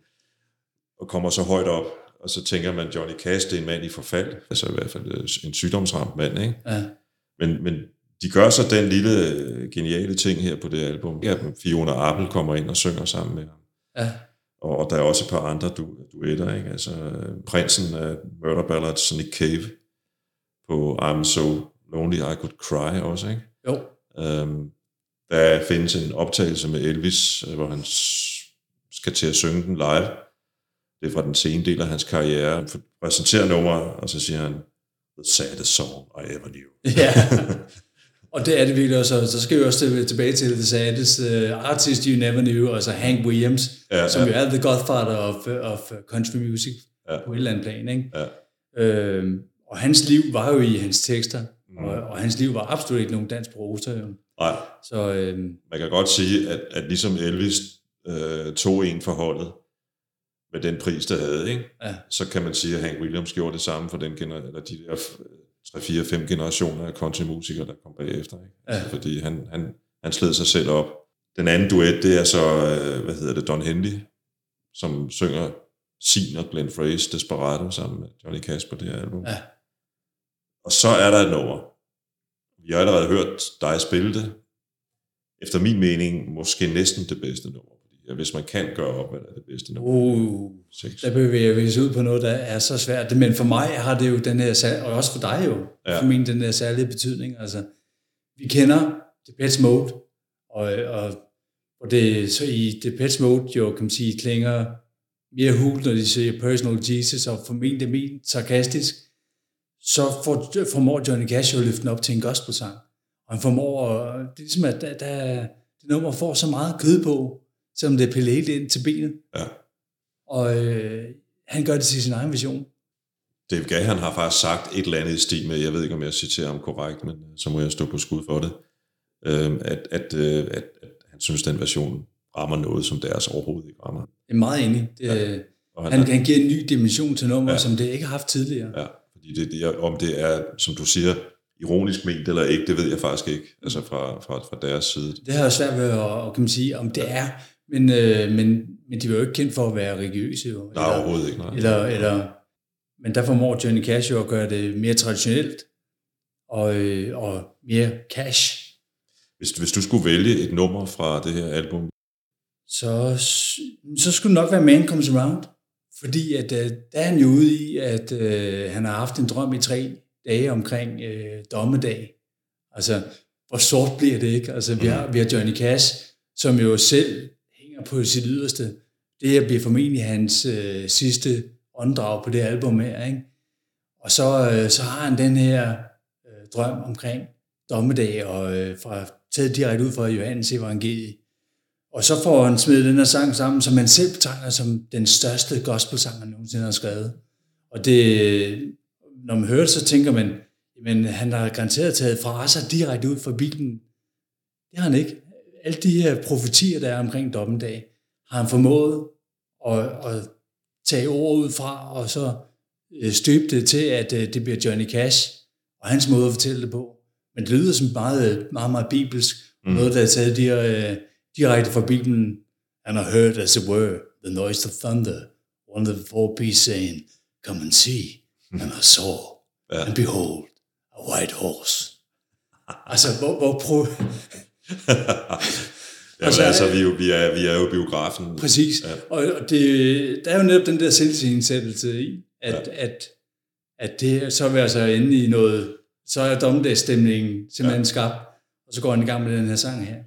og kommer så højt op, og så tænker man, Johnny Cash, det er en mand i forfald. Altså i hvert fald øh, en sygdomsramt mand, ikke? ja. Men, men de gør så den lille øh, geniale ting her på det album. Ja, Fiona Apple kommer ind og synger sammen med ham. ja. Og, og der er også et par andre du, duetter, ikke? Altså prinsen af Murder Ballads, Nick Cave, på I'm So Lonely I Could Cry også, ikke? Jo. Øhm, der findes en optagelse med Elvis, øh, hvor han skal til at synge den live. Det er fra den sene del af hans karriere. Han præsenterer nummeret, og så siger han, The saddest song I ever knew. Ja. Og det er det virkelig også. Så skal vi også til- tilbage til The Saddest uh, Artist You Never Knew, altså Hank Williams, Ja, som ja. jo er the godfather of, of country music Ja. på et eller andet plan. Ikke? Ja. Øhm, og hans liv var jo i hans tekster, Mm. og, og hans liv var absolut ikke nogen dansk prosa. Jo. Nej, Så øhm, man kan godt sige, at, at ligesom Elvis øh, tog en forholdet med den pris, der havde, ikke? Ja. så kan man sige, at Hank Williams gjorde det samme for den gener- eller de der 3-4-5 generationer af countrymusikere, der kom bagefter. Ikke? Ja. Altså, fordi han, han, han sled sig selv op. Den anden duet, det er så, øh, hvad hedder det, Don Henley, som synger sin og Glenn Frey's Desperado sammen med Johnny Cash på det her album. Ja. Og så er der et nummer. Vi har allerede hørt dig spille det. Efter min mening, måske næsten det bedste nummer. Ja, hvis man kan gøre op, hvad der er det bedste nummer. uh, Seks. der bevæger vi os ud på noget, der er så svært. Men for mig har det jo den her, og også for dig jo, Ja. for min den her særlige betydning. Altså, vi kender Depeche Mode, og, og, og det, så i Depeche Mode jo, kan man sige, klinger mere hul, når de siger Personal Jesus, og formentlig men sarkastisk, så for, formår Johnny Cash jo at løfte den op til en gospelsang. Og han formår, det er ligesom, at der, der, det nummer får så meget kød på, selvom det er pillet helt ind til benet. Ja. Og øh, han gør det til sin egen vision. Dave Gahan har faktisk sagt et eller andet i stil med, jeg ved ikke, om jeg citerer ham korrekt, men øh, så må jeg stå på skud for det, øh, at, at, øh, at, at han synes, den version rammer noget, som deres overhovedet ikke rammer. Jeg er meget enig. Det, ja. Og han, Han, han, giver en ny dimension til nummer, Ja. ja. som det ikke har haft tidligere. ja, fordi det, det, om det er, som du siger, ironisk ment eller ikke, det ved jeg faktisk ikke, altså fra, fra, fra deres side. Det har jeg svært ved at, kan man sige, om det er. Men, øh, men, men de var jo ikke kendt for at være religiøse. Jo. Nej, overhovedet ikke. Nej. eller, eller, men der formår Johnny Cash jo at gøre det mere traditionelt og, øh, og mere cash. Hvis, hvis du skulle vælge et nummer fra det her album, så, så skulle det nok være Man Comes Around. Fordi at, øh, der er han jo ude i, at øh, han har haft en drøm i tre dage omkring øh, dommedag. Altså, hvor sort bliver det ikke? Altså, vi har, vi har Johnny Cash, som jo selv hænger på sit yderste. Det her bliver formentlig hans øh, sidste åndedrag på det album her, ikke? Og så, øh, så har han den her øh, drøm omkring dommedag, og øh, fra, taget direkte ud fra Johannes evangelie. Og så får han smidt den her sang sammen, som han selv betegner som den største gospelsang, han nogensinde har skrevet. Og det, når man hører det, så tænker man, men han har garanteret taget fra sig direkte ud fra Bibelen. Det har han ikke. Alle de her profetier, der er omkring dommedag, har han formået at, at tage ord ud fra, og så øh, støbe det til, at øh, det bliver Johnny Cash, og hans måde at fortælle det på. Men det lyder som meget, meget, meget bibelsk. Mm. Noget, der er taget de, øh, direkte fra Bibelen. And I heard, as it were, the noise of thunder. One of the four beasts saying, Come and see. And I saw, Ja. and behold, a white horse. altså, hvor, hvor prøv... Jamen, Altså, altså, vi, er jo, vi, er, vi er jo biografen. Præcis. Ja. Og, det, der er jo netop den der selvsindsættelse i, at, ja. at, at det, så er vi altså inde i noget, så er dommedagsstemningen simpelthen ja. skabt, og så går han i gang med den her sang her.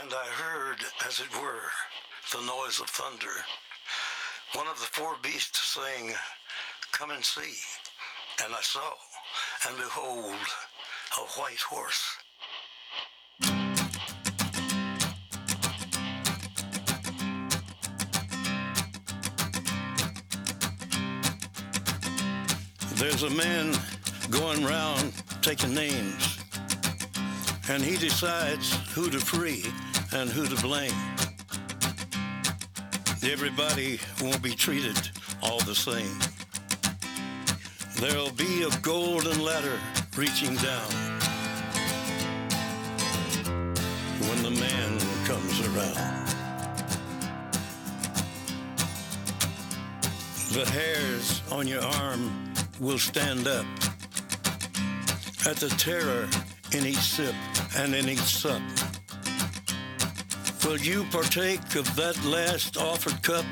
And I heard, as it were, the noise of thunder. One of the four beasts saying, Come and see. And I saw, and behold, a white horse. There's a man going round taking names, and he decides who to free and who to blame. Everybody won't be treated all the same. There'll be a golden ladder reaching down when the man comes around. The hairs on your arm will stand up at the terror in each sip and in each sup. Will you partake of that last offered cup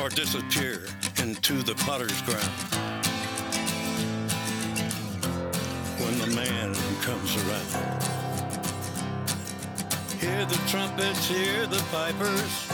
or disappear into the potter's ground when the man comes around? Hear the trumpets, hear the pipers.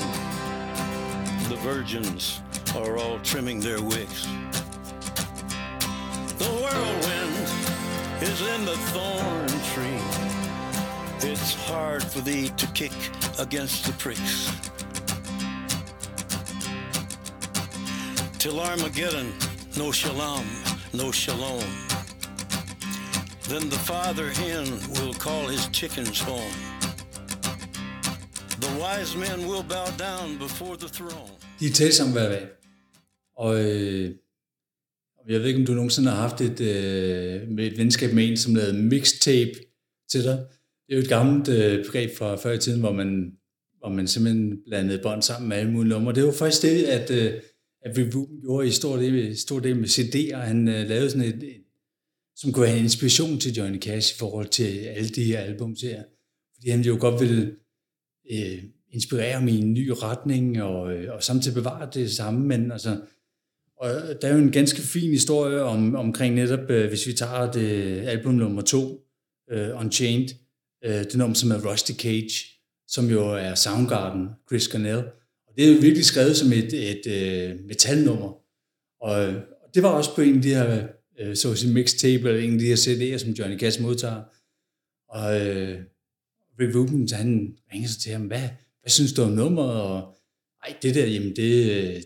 Virgins are all trimming their wicks. The whirlwind is in the thorn tree. It's hard for thee to kick against the pricks. Till Armageddon, no shalom, no shalom. Then the father hen will call his chickens home. The wise men will bow down before the throne. De er tæt sammen hver dag. Og øh, jeg ved ikke, om du nogensinde har haft et, øh, med et venskab med en, som lavede mixtape til dig. Det er jo et gammelt øh, begreb fra før i tiden, hvor man, hvor man simpelthen blandede bånd sammen med alle mulige numre. Det var faktisk det, at, øh, at Rick gjorde i stor del, stor del med CD'er. Han øh, lavede sådan et, et, som kunne have en inspiration til Johnny Cash i forhold til alle de her album her. Fordi han jo godt ville øh, inspirere mig i en ny retning, og, øh, og samtidig bevare det samme, men altså, og der er jo en ganske fin historie om, omkring netop, øh, hvis vi tager det album nummer to, uh, Unchained, uh, det nummer, som er Rusty Cage, som jo er Soundgarden, Chris Cornell. Og det er jo virkelig skrevet som et, et uh, metalnummer. Og, og det var også på en af de her, uh, så at sige, mixtape, eller en af de her CD'er, som Johnny Cash modtager. Og uh, Rick Rubin, han ringer sig til ham, hvad, hvad synes du om nummeret? Og ej, det der, jamen det, det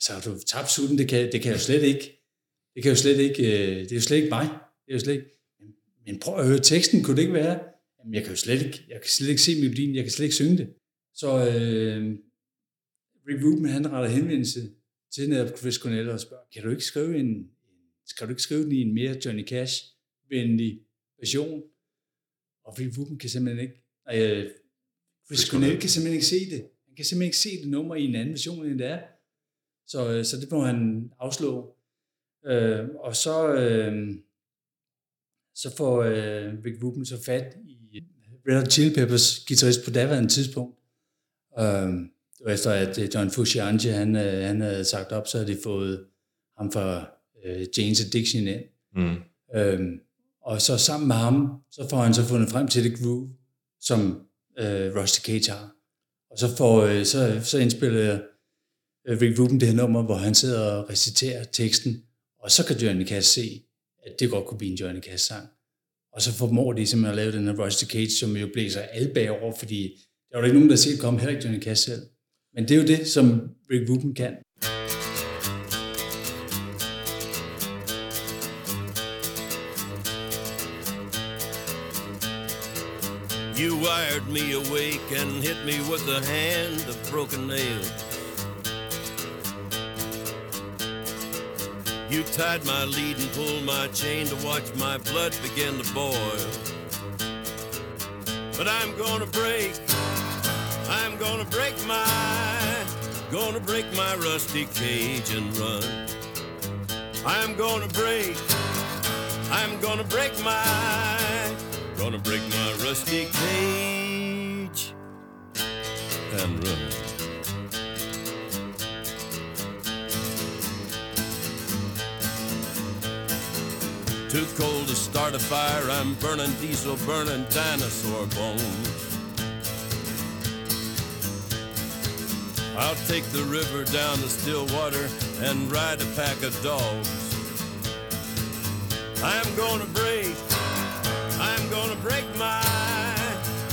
så har du tabt sulten, det kan, det kan jo slet ikke, det kan jo slet ikke, øh, det er jo slet ikke mig, det er jo slet ikke, men prøv at høre teksten, kunne det ikke være? Jamen, jeg kan jo slet ikke, jeg kan slet ikke se melodien, jeg kan slet ikke synge det. Så øh, Rick Rubin, han retter henvendelse til netop Chris Cornell og spørger, kan du ikke skrive en, skal du ikke skrive den i en mere Johnny Cash-venlig version? Og Rick Rubin kan simpelthen ikke, øh, Chris Cornell kan simpelthen ikke se det. Han kan simpelthen ikke se det nummer i en anden version, end det er. Så, øh, så det må han afslå. Øh, og så, øh, så får øh, Rick Rubin så fat i Red Hot Chili Peppers guitarist på daværende tidspunkt. Øh, det var efter, at øh, John Frusciante, han, øh, han havde sagt op, så havde de fået ham fra øh, Jane's Addiction ind. Mm. Øh, og så sammen med ham, så får han så fundet frem til det groove, som øh, Rusty Cage har. Og så, får, øh, så, så indspiller øh, Rick Rubin det her nummer, hvor han sidder og reciterer teksten, og så kan Johnny Cash se, at det godt kunne blive en Johnny Cash-sang. Og så formår de simpelthen at lave den her Rusty Cage, som jo blæser alle bagover, fordi der var der ikke nogen, der set komme, heller ikke Johnny Cash selv. Men det er jo det, som Rick Rubin kan. You wired me awake and hit me with the hand of broken nails. You tied my lead and pulled my chain to watch my blood begin to boil. But I'm gonna break, I'm gonna break my, gonna break my rusty cage and run. I'm gonna break, I'm gonna break my, Gonna break my rusty cage and run. Too cold to start a fire, I'm burning diesel, burning dinosaur bones. I'll take the river down to Stillwater and ride a pack of dogs. I'm gonna break gonna break my,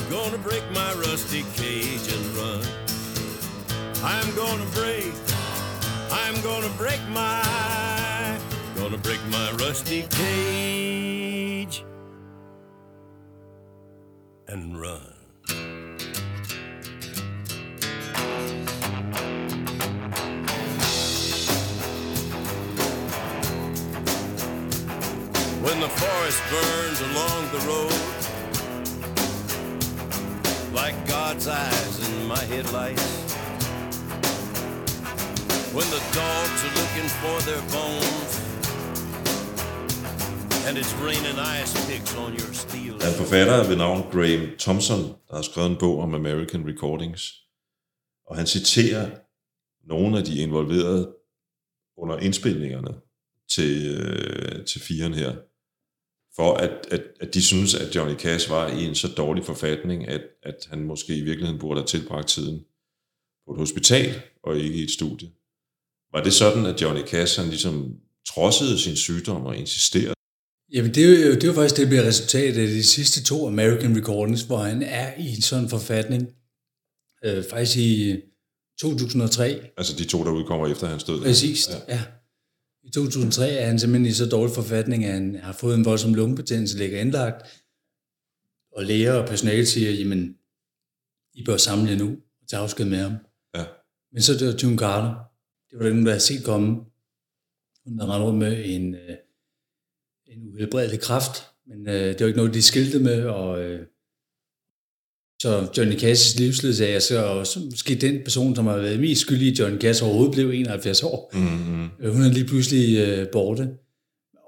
gonna break my rusty cage and run. I'm gonna break, I'm gonna break my, gonna break my rusty cage and run. Forest burns along the road, like God's eyes in my headlights. When the dogs are looking for their bones, and it's raining ice picks on your steel. Der er forfatter ved navn Graham Thompson, der har skrevet en bog om American Recordings. Og han citerer nogle af de involverede under indspilningerne til, øh, til firen her, for at, at, at de synes, at Johnny Cash var i en så dårlig forfatning, at, at han måske i virkeligheden burde have tilbragt tiden på et hospital og ikke i et studie. Var det sådan, at Johnny Cash han ligesom trodsede sin sygdom og insisterede? Jamen, det er jo, det er jo faktisk det, der bliver resultatet af de sidste to American Recordings, hvor han er i en sådan forfatning. Øh, faktisk i 2003. Altså de to, der udkommer efter hans død. Præcis, ja. ja. I 2003 er han simpelthen i så dårlig forfatning, at han har fået en voldsom lungebetændelse, ligger indlagt, og læger og personale siger, jamen, I bør samle jer nu og tage afsked med ham. Ja. Men så det var June Carter. Det var den, der havde set komme. Hun havde rendt rundt med en, øh, en uhelbredelig kraft, men øh, det var ikke noget, de skilte med, og øh, så Johnny Cash's livsledsager, så, så måske den person, som har været mest skyldig i Johnny Cash overhovedet, blev 71 år. Mm-hmm. Øh, Hun er lige pludselig øh, borte.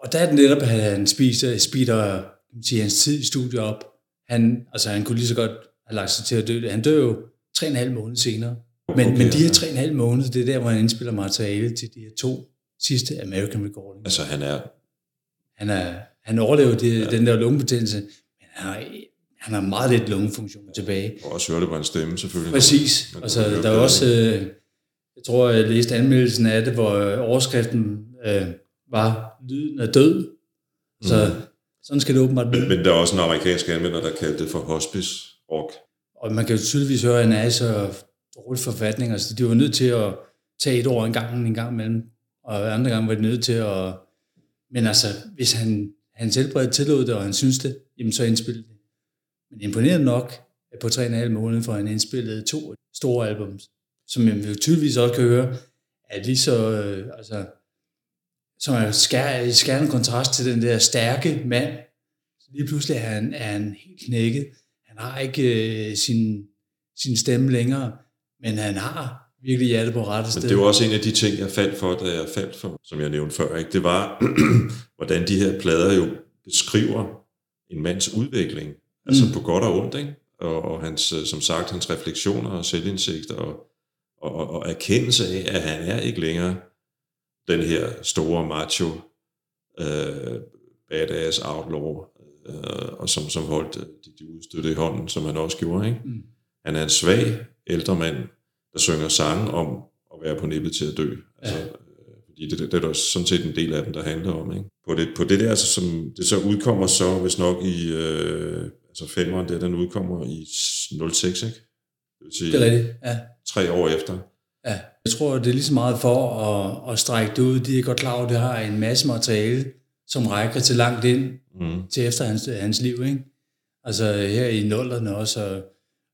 Og der er det netop, at han spiser, speeder sige, hans tid i studiet op. Han, altså, han kunne lige så godt have lagt sig til at dø. Han dør jo tre og en halv måned senere. Men, Okay, men de her tre og en halv måned, det er der, hvor han indspiller materiale til de her to sidste American Recordings. Altså han er Han, er, han overlever det, ja. den der lungebetændelse, men han har, han har meget lidt lungefunktion tilbage. og også høre det på hans stemme selvfølgelig. Præcis. Man Altså, der er også, øh, jeg tror, jeg læste anmeldelsen af det, hvor øh, overskriften øh, var, lyden er død. Så Mhm. sådan skal det åbenbart Men, blive. men der er også en amerikansk anmelder, der kaldte det for hospice rock. Og man kan jo tydeligvis høre, at han er i så dårlig forfatning. Altså, de var nødt til at tage et år en gang, en gang imellem. Og andre gange var de nødt til at... Men altså, hvis han, han selvbredt tillod det, og han synes det, jamen så indspil det. Men imponerende nok, at på 3,5 måneder får han indspillet to store albums, som man jo tydeligvis også kan høre, er lige så, øh, altså, som er skær, i skærende kontrast til den der stærke mand. Så lige pludselig er han, er han helt knækket. Han har ikke øh, sin, sin stemme længere, men han har virkelig hjertet på rette Men sted. det var også en af de ting, jeg faldt for, da jeg faldt for, som jeg nævnte før. Ikke? Det var, hvordan de her plader jo beskriver en mands udvikling. Altså Mm. på godt og ondt, ikke? Og, og hans, øh, som sagt, hans refleksioner og selvindsigt og, og, og, erkendelse af, at han er ikke længere den her store macho, øh, badass outlaw, øh, og som, som holdt øh, de, de udstødte i hånden, som han også gjorde. Ikke? Mm. Han er en svag ældre mand, der synger sange om at være på nippet til at dø. Altså, Ja. øh, fordi det, det, det er der sådan set en del af dem, der handler om. Ikke? På, det, på det der, altså, som det så udkommer så, hvis nok i, øh, altså femeren der, den udkommer i 06, ikke? Det vil sige Det er rigtigt, ja. tre år efter. Ja, jeg tror, det er lige så meget for at, at strække det ud. De er godt klar over, at det har en masse materiale, som rækker til langt ind Mm. til efter hans, hans liv. Ikke? Altså her i nullerne også. Og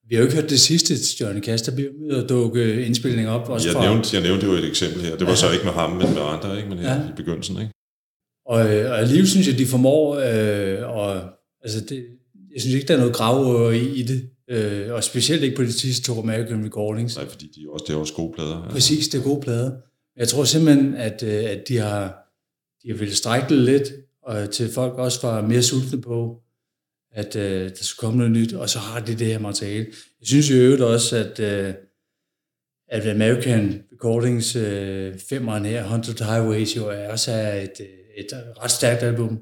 vi har jo ikke hørt det sidste til Johnny Cash. Der bliver med at dukke indspilninger op. Også Jeg fra, nævnte, jeg nævnte jo et eksempel her. Det var Ja. så ikke med ham, men med andre, ikke? men her Ja. i begyndelsen. Ikke? Og, øh, og alligevel synes jeg, de formår, øh, og, altså det, jeg synes ikke, der er noget grav i, i det. Øh, og specielt ikke på de sidste to American Recordings. Nej, fordi de er også, det er også gode plader. Ja. Præcis, det er gode plader. Jeg tror simpelthen, at, øh, at de har, de har ville strække lidt, og til folk også var mere sultne på, at øh, der skulle komme noget nyt, og så har de det her materiale. Jeg synes i øvrigt også, at, øh, at American Recordings øh, femeren her, 100 Highways, jo er også er et, øh, et ret stærkt album.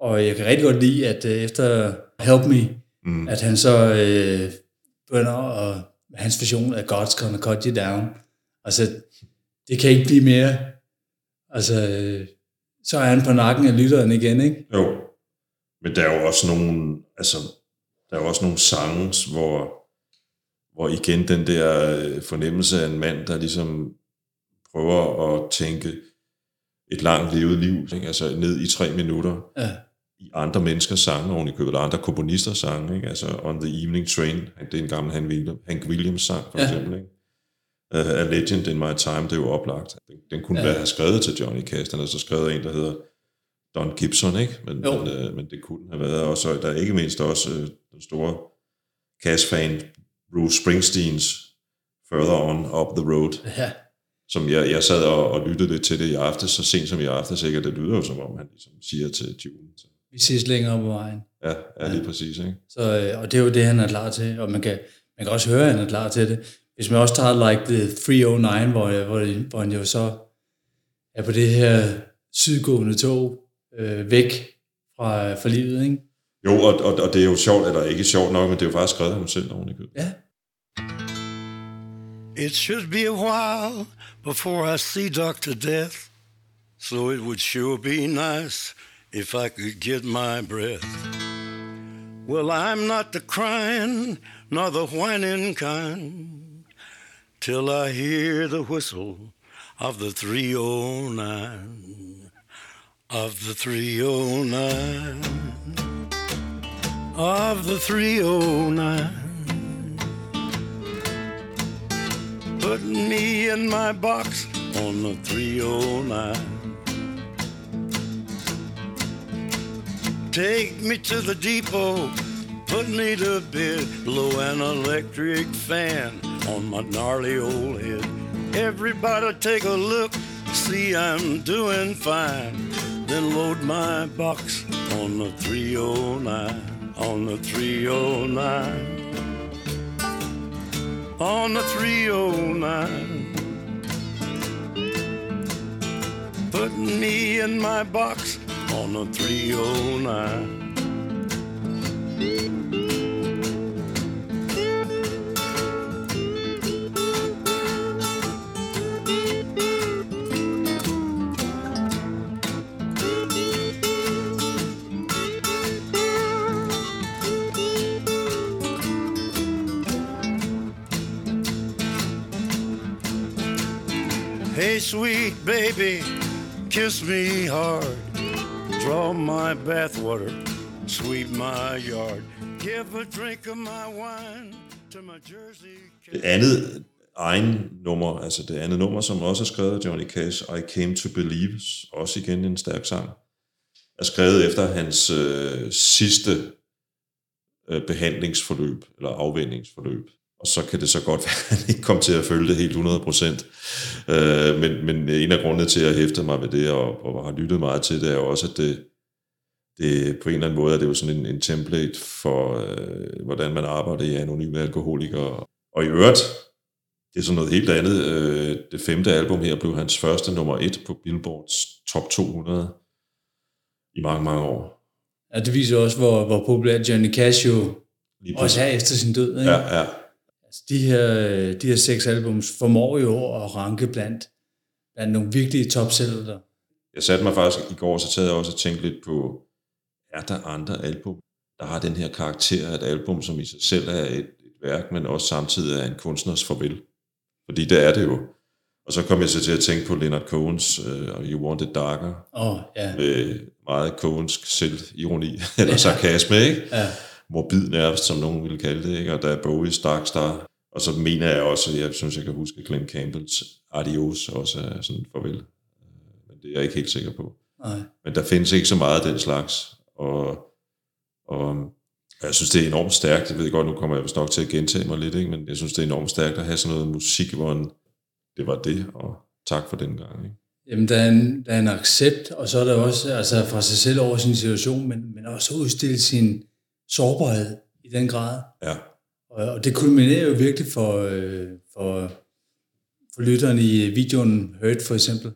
Og jeg kan rigtig godt lide, at øh, efter Help Me, mm. at han så øh, begynder at, hans version af God's Gonna Cut You Down. Altså, det kan ikke blive mere. Altså, så er han på nakken af lytteren igen, ikke? Jo. Men der er jo også nogle, altså, der er jo også nogle sange, hvor, hvor igen den der øh, fornemmelse af en mand, der ligesom prøver at tænke et langt levet liv, ikke? altså ned i tre minutter, Ja. I andre menneskers sange oven i købet, eller andre komponisters sange, ikke? altså On the Evening Train, det er en gammel Hank Williams, Hank Williams sang, for Ja. eksempel. Ikke? Uh, A Legend in My Time, det er jo oplagt. Den, den kunne Ja. være skrevet til Johnny Cash, den er så skrevet af en, der hedder Don Gibson, ikke? Men, Jo. men, uh, men det kunne have været. Og så der er ikke mindst også uh, den store Cash-fan, Bruce Springsteens Further On Up the Road, ja. som jeg, jeg sad og, og lyttede lidt til det i aftes, så sent som i aftes, ikke? Og det lyder jo som om, han ligesom siger til June. Så, Vi ses længere på vejen. ja, ja, lige præcis, ikke? Så, øh, og det er jo det, han er klar til, og man kan, man kan også høre, at han er klar til det. Hvis man også tager like the 309, hvor, hvor, hvor han jo så er på det her sydgående tog øh, væk fra, fra livet, ikke? Jo, og, og, og det er jo sjovt, eller ikke sjovt nok, men det er jo faktisk skrevet af ham selv oven i købet. Ja. It should be a while before I see Dr. Death, so it would sure be nice if I could get my breath. Well, I'm not the crying nor the whining kind till I hear the whistle of the 309. Of the 309. Of the 309. Put me in my box on the 309. Take me to the depot, put me to bed, blow an electric fan on my gnarly old head. Everybody take a look, see I'm doing fine. Then load my box on the 309, on the 309 on the 309. Put me in my box on the 309. Hey, sweet baby, kiss me hard. Draw my bathwater, sweep my yard. Give a drink of my wine to my Jersey Det andet egen nummer, altså det andet nummer, som også er skrevet af Johnny Cash, I Came to Believe, også igen en stærk sang, er skrevet efter hans øh, sidste øh, behandlingsforløb, eller afvendingsforløb. Og så kan det så godt være, at han ikke kom til at følge det helt 100%. Øh, men, men en af grundene til, at jeg hæfter mig ved det, og, og har lyttet meget til det, er jo også, at det, det på en eller anden måde er det jo sådan en, en template for, øh, hvordan man arbejder i anonyme alkoholikere. Og i øvrigt, det er sådan noget helt andet. Øh, det femte album her blev hans første nummer et på Billboards top 200 i mange, mange år. ja. det viser også, hvor, hvor populær Johnny Cash jo også er efter sin død, ikke? Ja, ja. Altså, de, her, de her seks albums formår jo at ranke blandt, blandt nogle virkelige topsælgere. Jeg satte mig faktisk i går, så taget jeg også og tænkte lidt på, er der andre album, der har den her karakter af et album, som i sig selv er et, et værk, men også samtidig er en kunstners farvel. Fordi det er det jo. Og så kom jeg så til at tænke på Leonard Cohens uh, You Want It Darker, oh, ja. med meget Cohensk selvironi, eller sarkasme, ikke? ja. Morbid nærmest, som nogen ville kalde det, ikke? og der er Bowie's Dark Star, og så mener jeg også, jeg synes, jeg kan huske Glenn Campbells Adios også er sådan farvel. Øh, Men det er jeg ikke helt sikker på. Nej. Men der findes ikke så meget af den slags, og, og jeg synes, det er enormt stærkt. Jeg ved godt, nu kommer jeg vist nok til at gentage mig lidt, ikke? men jeg synes, det er enormt stærkt at have sådan noget musik, hvor en, det var det, og tak for den gang. Ikke? Jamen, der er, en, der er en accept, og så er der også altså, fra sig selv over sin situation, men, men også udstille sin sårbarhed i den grad. Ja, Og, og det kulminerer jo virkelig for, øh, for, for lytteren i videoen Hurt for eksempel,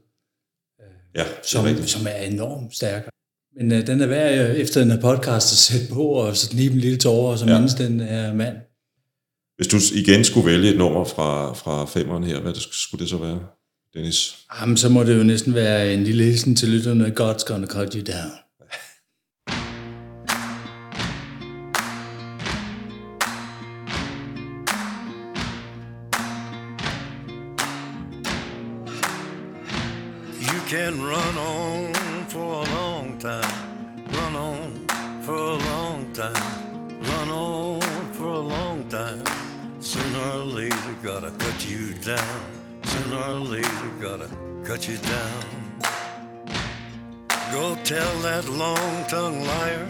ja det er som, rigtigt. som er enormt stærk. Men øh, den er værd øh, efter den her podcast at sætte på, og så knibe en lille tårer, og så Ja. ja. mindes den her mand. Hvis du igen skulle vælge et nummer fra, fra femmeren her, hvad skulle det så være, Dennis? Jamen, så må det jo næsten være en lille hilsen til lytterne. God's gonna cut you down. Can run on for a long time, run on for a long time, run on for a long time. Sooner or later, gotta cut you down. Sooner or later, gotta cut you down. Go tell that long tongued liar,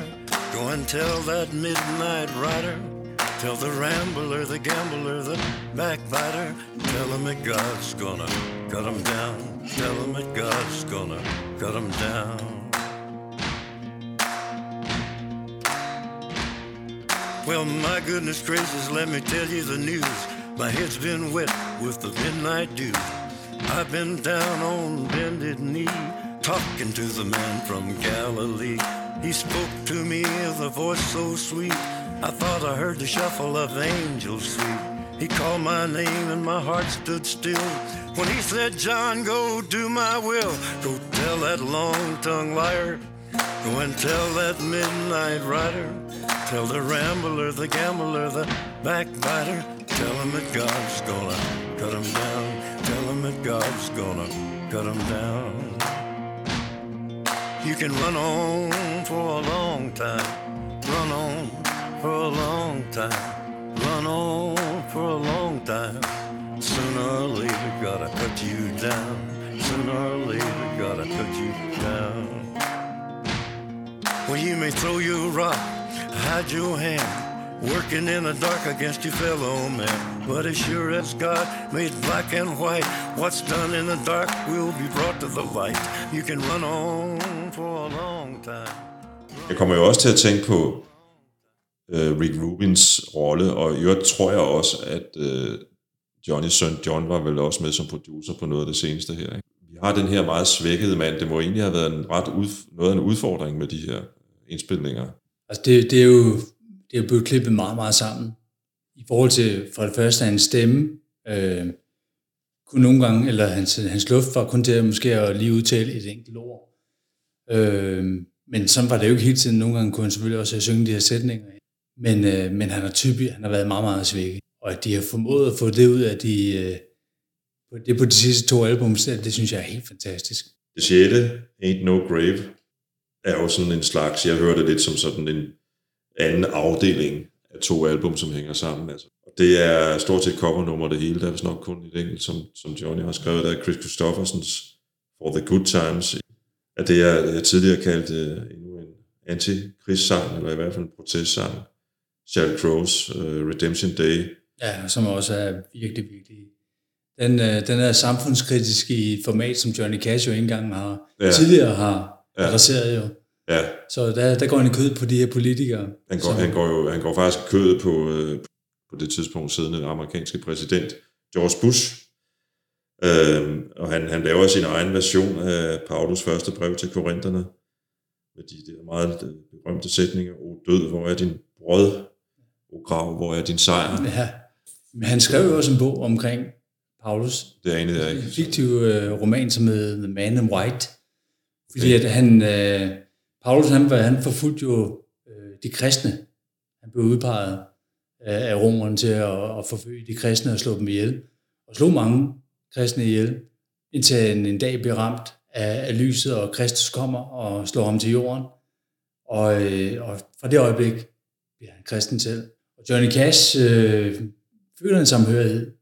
go and tell that midnight rider. Tell the rambler, the gambler, the backbiter. Tell him that God's gonna cut him down. Tell him that God's gonna cut him down. Well, my goodness gracious, let me tell you the news. My head's been wet with the midnight dew. I've been down on bended knee, talking to the man from Galilee. He spoke to me with a voice so sweet. I thought I heard the shuffle of angels sweet. He called my name and my heart stood still. When he said, John, go do my will. Go tell that long-tongued liar. Go and tell that midnight rider. Tell the rambler, the gambler, the backbiter. Tell him that God's gonna cut him down. Tell him that God's gonna cut him down. You can run on for a long time. Run on for a long time. Run on for a long time. Sooner or later, gotta cut you down. Sooner or later, gotta cut you down. Well, you may throw your rock, hide your hand, working in the dark against your fellow man. But as sure as God made black and white, what's done in the dark will be brought to the light. You can run on for a long time. Jeg kommer jo også til at tænke på øh, Rick Rubins rolle, og i øvrigt tror jeg også, at øh, Johnnys søn John var vel også med som producer på noget af det seneste her. Ikke? Vi har den her meget svækkede mand. Det må egentlig have været en ret udf- noget af en udfordring med de her indspilninger. Altså, det, det, er jo, det er jo blevet klippet meget, meget sammen. I forhold til, for det første, hans stemme, øh, kunne nogle gange, eller hans, hans luft var kun til at måske at lige udtale et enkelt ord. Øh, men sådan var det jo ikke hele tiden. Nogle gange kunne han selvfølgelig også synge de her sætninger. Men, øh, men han har typisk, han har været meget, meget svækket. Og at de har formået at få det ud af de, øh, på- det på de sidste to album, det, det synes jeg er helt fantastisk. Det sjette, Ain't No Grave, er jo sådan en slags, jeg hørte det lidt som sådan en anden afdeling af to album, som hænger sammen. Altså. Og det er stort set covernummer det hele, der er vist nok kun et enkelt, som, som Johnny har skrevet, der er Chris Christoffersens For the Good Times. At det er, jeg tidligere kaldt uh, øh, endnu en anti-krigssang, eller i hvert fald en protestsang. Sheryl Crows uh, Redemption Day. Ja, som også er virkelig, virkelig... Den, øh, den er samfundskritisk i et format, som Johnny Cash jo ikke engang har Ja. tidligere har Ja. adresseret jo. Ja, Så der, der går han i kød på de her politikere. Han går, som, han går jo han går faktisk kødet på, øh, på det tidspunkt siddende amerikanske præsident George Bush. Øhm, og han, han laver sin egen version af Paulus første brev til korinterne med de der meget øh, berømte sætninger. O død, hvor er din brød? O grav, hvor er din sejr? Ja. Men han skrev jo også en bog omkring Paulus. Det er en af En fiktiv øh, roman, som hedder The Man in White. Fordi at han, øh, Paulus han, var, han forfulgte jo øh, de kristne. Han blev udpeget øh, af romerne til at, at forfølge de kristne og slå dem ihjel. Og slog mange kristne ihjel, indtil en, en dag blev ramt af, af lyset, og Kristus kommer og slår ham til jorden. Og, øh, og fra det øjeblik bliver han kristen selv. Og Johnny Cash øh, føler en samhørighed,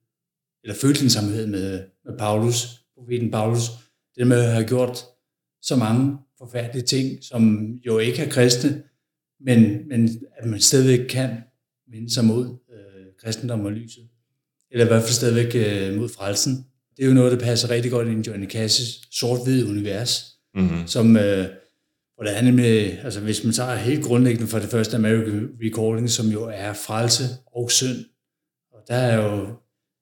eller følte en samhørighed med, med Paulus, profeten Paulus. Det med at have gjort så mange forfærdelige ting, som jo ikke er kristne, men, men at man stadigvæk kan vende sig mod øh, kristendom og lyset. Eller i hvert fald stadigvæk øh, mod frelsen. Det er jo noget, der passer rigtig godt ind i Johnny Cash's sort-hvide univers, mm-hmm. som, øh, hvor det er nemlig, altså hvis man tager helt grundlæggende for det første American Recording, som jo er frelse og synd, og der er jo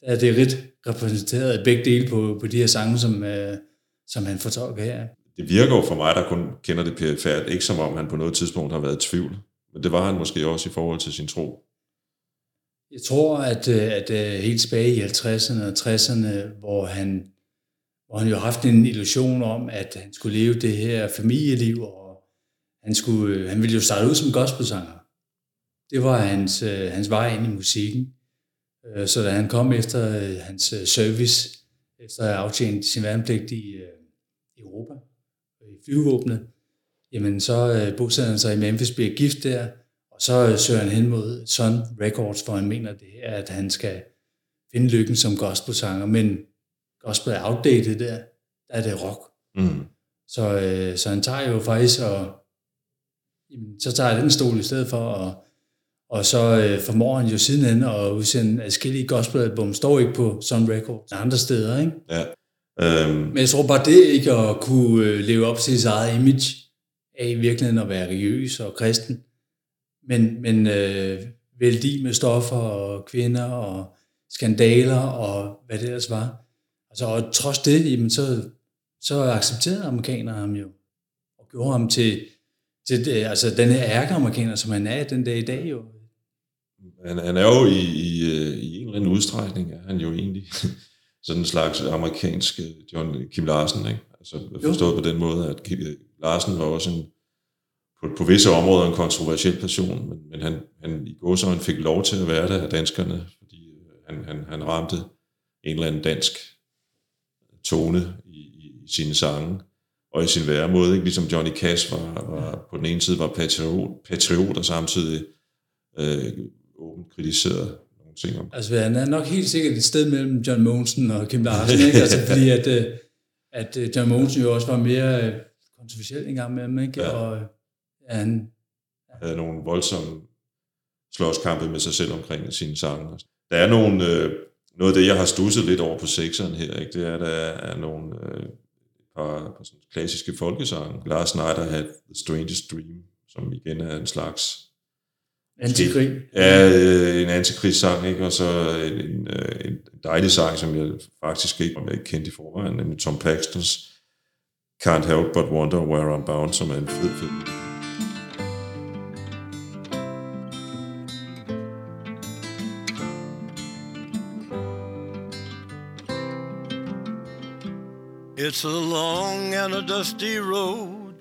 der er det rigt repræsenteret af begge dele på, på de her sange, som, øh, som han fortolker her. det virker jo for mig, der kun kender det perifært, ikke som om han på noget tidspunkt har været i tvivl. Men det var han måske også i forhold til sin tro. Jeg tror, at, øh, at øh, helt tilbage i 50'erne og 60'erne, hvor han, hvor han jo har haft en illusion om, at han skulle leve det her familieliv, og han, skulle, øh, han ville jo starte ud som gospelsanger. Det var hans, hans vej ind i musikken. Så da han kom efter hans service, efter at have aftjent sin værnepligt i Europa, i flyvevåbnet, jamen så bosatte han sig i Memphis, bliver gift der, og så søger han hen mod Sun Records, hvor han mener det her, at han skal finde lykken som gospelsanger, men gospel er outdated der, der er det rock. Mm. Så, øh, så han tager jo faktisk, og jamen, så tager jeg den stol i stedet for, og, og så øh, formår han jo sidenhen at udsende adskillige gospelalbum, står ikke på Sun Records, andre steder, ikke? Ja. Um... Men jeg tror bare det ikke at kunne øh, leve op til sit eget image, af i virkeligheden at være religiøs og kristen, men, men øh, vældig med stoffer og kvinder og skandaler og hvad det ellers var. Altså, og trods det, jamen, så, så accepterede amerikanere ham jo, og gjorde ham til, til det, altså den her ærkeamerikaner, som han er den dag i dag jo. Han, han er jo i, i, i en eller anden udstrækning, er han jo egentlig sådan en slags amerikansk John Kim Larsen, ikke? Altså forstået jo. på den måde, at Kim Larsen var også en, på, på visse områder en kontroversiel person, men, men han, han i går så han fik lov til at være der af danskerne, fordi øh, han, han, han ramte en eller anden dansk tone i, i, i sine sange og i sin væremåde, ikke? ligesom Johnny Cash var, var på den ene side var patriot, patriot og samtidig øh, åbent kritiseret nogle ting om. Altså han er nok helt sikkert et sted mellem John Monsen og Kim Larsen, ikke? Altså, fordi at, øh, at øh, John Monsen jo også var mere kontroversiel en gang med ikke? Ja. Og, han ja. havde nogle voldsomme slåskampe med sig selv omkring sine sange. Der er nogle, øh, noget af det, jeg har stusset lidt over på sekseren her, ikke? det er, at der er nogle øh, par, par sådan klassiske folkesange. Lars Snyder havde The Strangest Dream, som igen er en slags Antikrig. Ja, øh, en antikrigssang, ikke? og så en, en, øh, en dejlig sang, som jeg faktisk ikke var kendt i forvejen, nemlig Tom Paxtons Can't Help But Wonder Where I'm Bound, som er en fed, fed It's a long and a dusty road,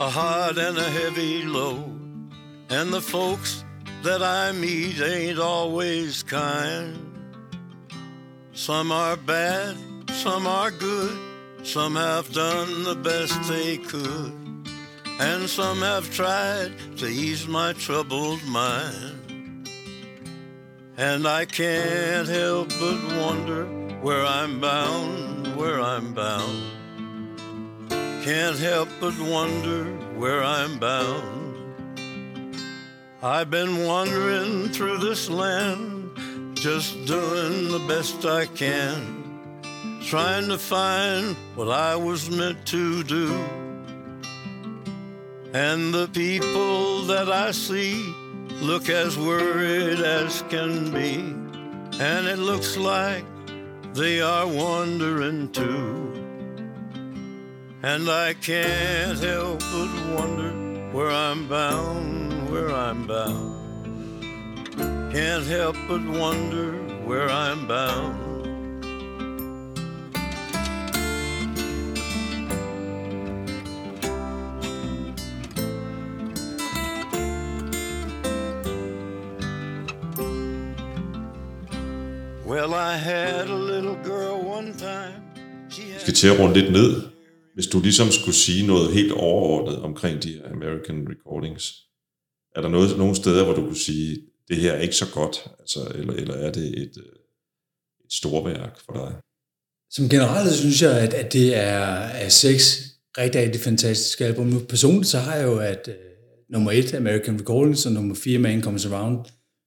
a hard and a heavy load, and the folks that I meet ain't always kind. Some are bad, some are good, some have done the best they could, and some have tried to ease my troubled mind. And I can't help but wonder where I'm bound where I'm bound. Can't help but wonder where I'm bound. I've been wandering through this land, just doing the best I can, trying to find what I was meant to do. And the people that I see look as worried as can be, and it looks like they are wandering too. And I can't help but wonder where I'm bound, where I'm bound. Can't help but wonder where I'm bound. Vi skal til at runde lidt ned. Hvis du ligesom skulle sige noget helt overordnet omkring de her American Recordings, er der noget, nogle steder, hvor du kunne sige, det her er ikke så godt, altså, eller, eller er det et, øh, et storværk for dig? Som generelt synes jeg, at, at det er, er seks rigtig, rigtig fantastiske album. Nu personligt så har jeg jo, at uh, nummer et, American Recordings, og nummer fire, Man Comes Around,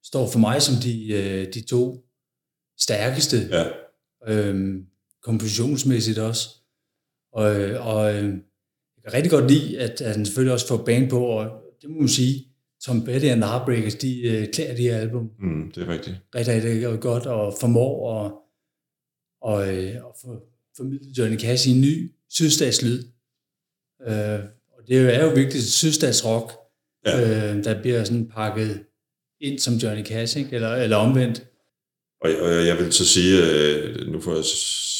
står for mig som de, uh, de to stærkeste, ja. øhm, kompositionsmæssigt også. Og, og øh, jeg kan rigtig godt lide, at, at han selvfølgelig også får band på, og det må man sige, Tom Petty and Heartbreakers, de øh, klæder de her album. Mm, det er rigtigt. Rigtig, rigtig godt, og formår at, og, øh, og for, formidle Johnny Cash i en ny sydstatslyd. Øh, og det er jo virkelig sydstatsrock, ja. øh, der bliver sådan pakket ind som Johnny Cash, ikke? Eller, eller omvendt. Og, og jeg vil så sige, øh, nu får jeg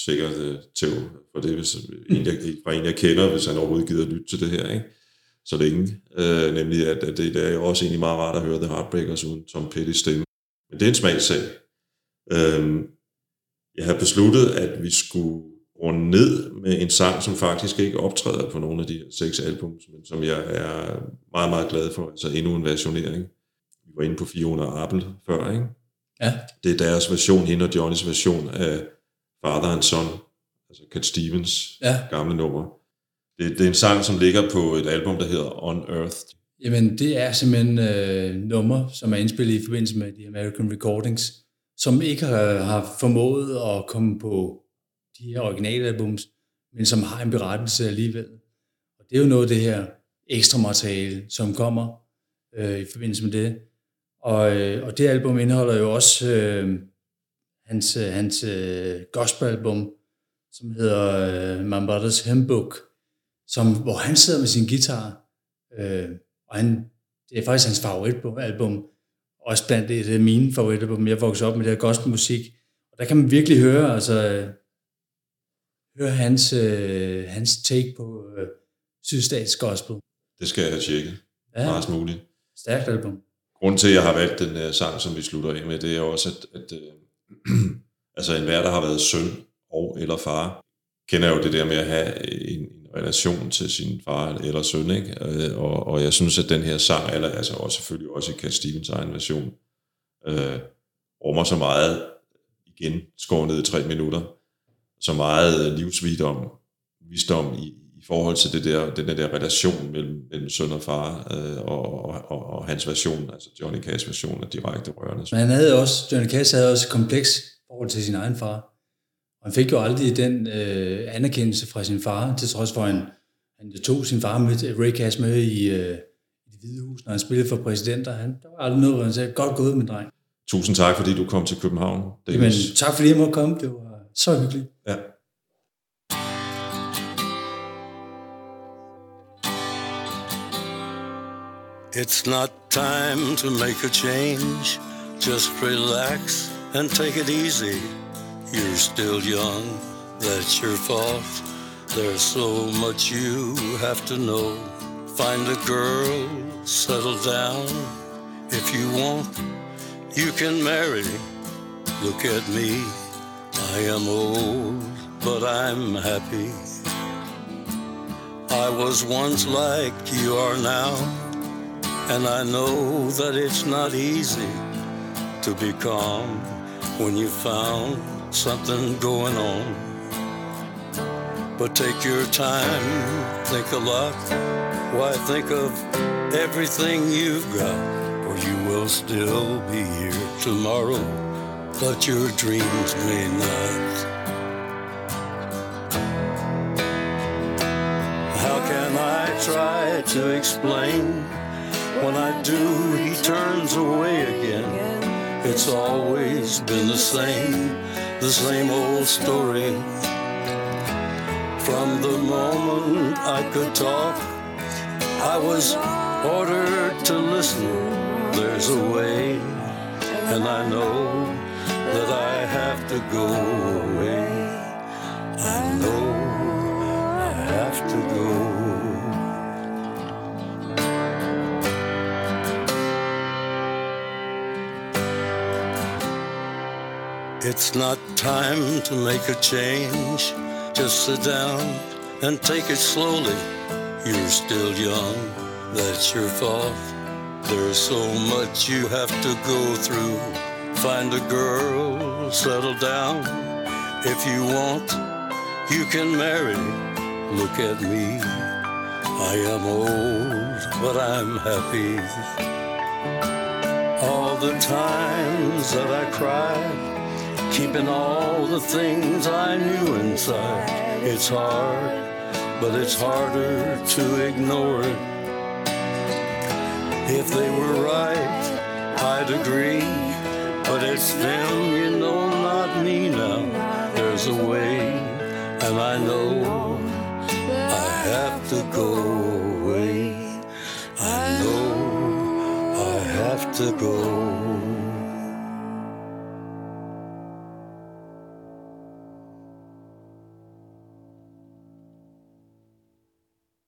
sikkert øh, tæv for det, hvis en, jeg, fra en, jeg kender, hvis han overhovedet gider lytte til det her, ikke? så længe. Øh, nemlig, at, at det, det er jo også egentlig meget rart at høre The Heartbreakers uden Tom Petty stemme. Men det er en smagssag. Øh, jeg har besluttet, at vi skulle runde ned med en sang, som faktisk ikke optræder på nogle af de seks album, men som jeg er meget, meget glad for. Altså endnu en versionering. Vi var inde på Fiona Apple før, ikke? Ja. Det er deres version, hende og Johnnys version af Father and Son, altså Cat Stevens Ja. gamle nummer. Det, det er en sang, som ligger på et album, der hedder On Earth. Jamen, det er simpelthen øh, nummer, som er indspillet i forbindelse med de American Recordings, som ikke har, har formået at komme på de her originalalbums, men som har en berettelse alligevel. Og det er jo noget af det her ekstra materiale, som kommer øh, i forbindelse med det. Og, øh, og det album indeholder jo også øh, hans, øh, hans øh, gospelalbum, som hedder øh, My Mother's Hymn Book, som, hvor han sidder med sin guitar, øh, og han, det er faktisk hans favoritalbum, også blandt det, det er mine favoritalbum. Jeg voksede op med det her gospelmusik, og der kan man virkelig høre, altså, øh, høre hans, øh, hans take på øh, sydstats gospel. Det skal jeg have tjekket. Ja, Meget muligt. stærkt album. Grunden til, at jeg har valgt den uh, sang, som vi slutter af med, det er også, at, at uh, altså enhver, der har været søn og eller far, kender jo det der med at have øh, en, en relation til sin far eller søn, ikke? Og, og jeg synes, at den her sang, eller altså også selvfølgelig også i Cat Stevens egen version, øh, rummer så meget, igen skåret ned i tre minutter, så meget øh, livsvisdom visdom i, i forhold til det der, den der relation mellem, mellem søn og far, øh, og, og, og, og hans version, altså Johnny Cash version, er direkte rørende. Men han havde også, Johnny Cash havde også et kompleks forhold til sin egen far. Og han fik jo aldrig den øh, anerkendelse fra sin far, til trods for, at han, han tog sin far med, Ray Cash med i, øh, i det hvide hus, når han spillede for præsidenter. Han, der var aldrig noget, hvor han sagde, godt gået, min dreng. Tusind tak, fordi du kom til København. Men Dennis. tak fordi jeg måtte komme, det var så hyggeligt. Ja. It's not time to make a change. Just relax and take it easy. You're still young, that's your fault. There's so much you have to know. Find a girl, settle down. If you want, you can marry. Look at me, I am old, but I'm happy. I was once like you are now. And I know that it's not easy to be calm when you found something going on. But take your time, think a lot. Why think of everything you've got? Or you will still be here tomorrow, but your dreams may not. How can I try to explain? When I do, he turns away again. It's always been the same, the same old story. From the moment I could talk, I was ordered to listen. There's a way, and I know that I have to go away. I know I have to go. It's not time to make a change. Just sit down and take it slowly. You're still young, that's your fault. There's so much you have to go through. Find a girl, settle down. If you want, you can marry. Look at me. I am old, but I'm happy. All the times that I cried keeping all the things I knew inside. It's hard, but it's harder to ignore it. If they were right, I'd agree. But it's them, you know, not me now. There's a way, and I know I have to go away. I know I have to go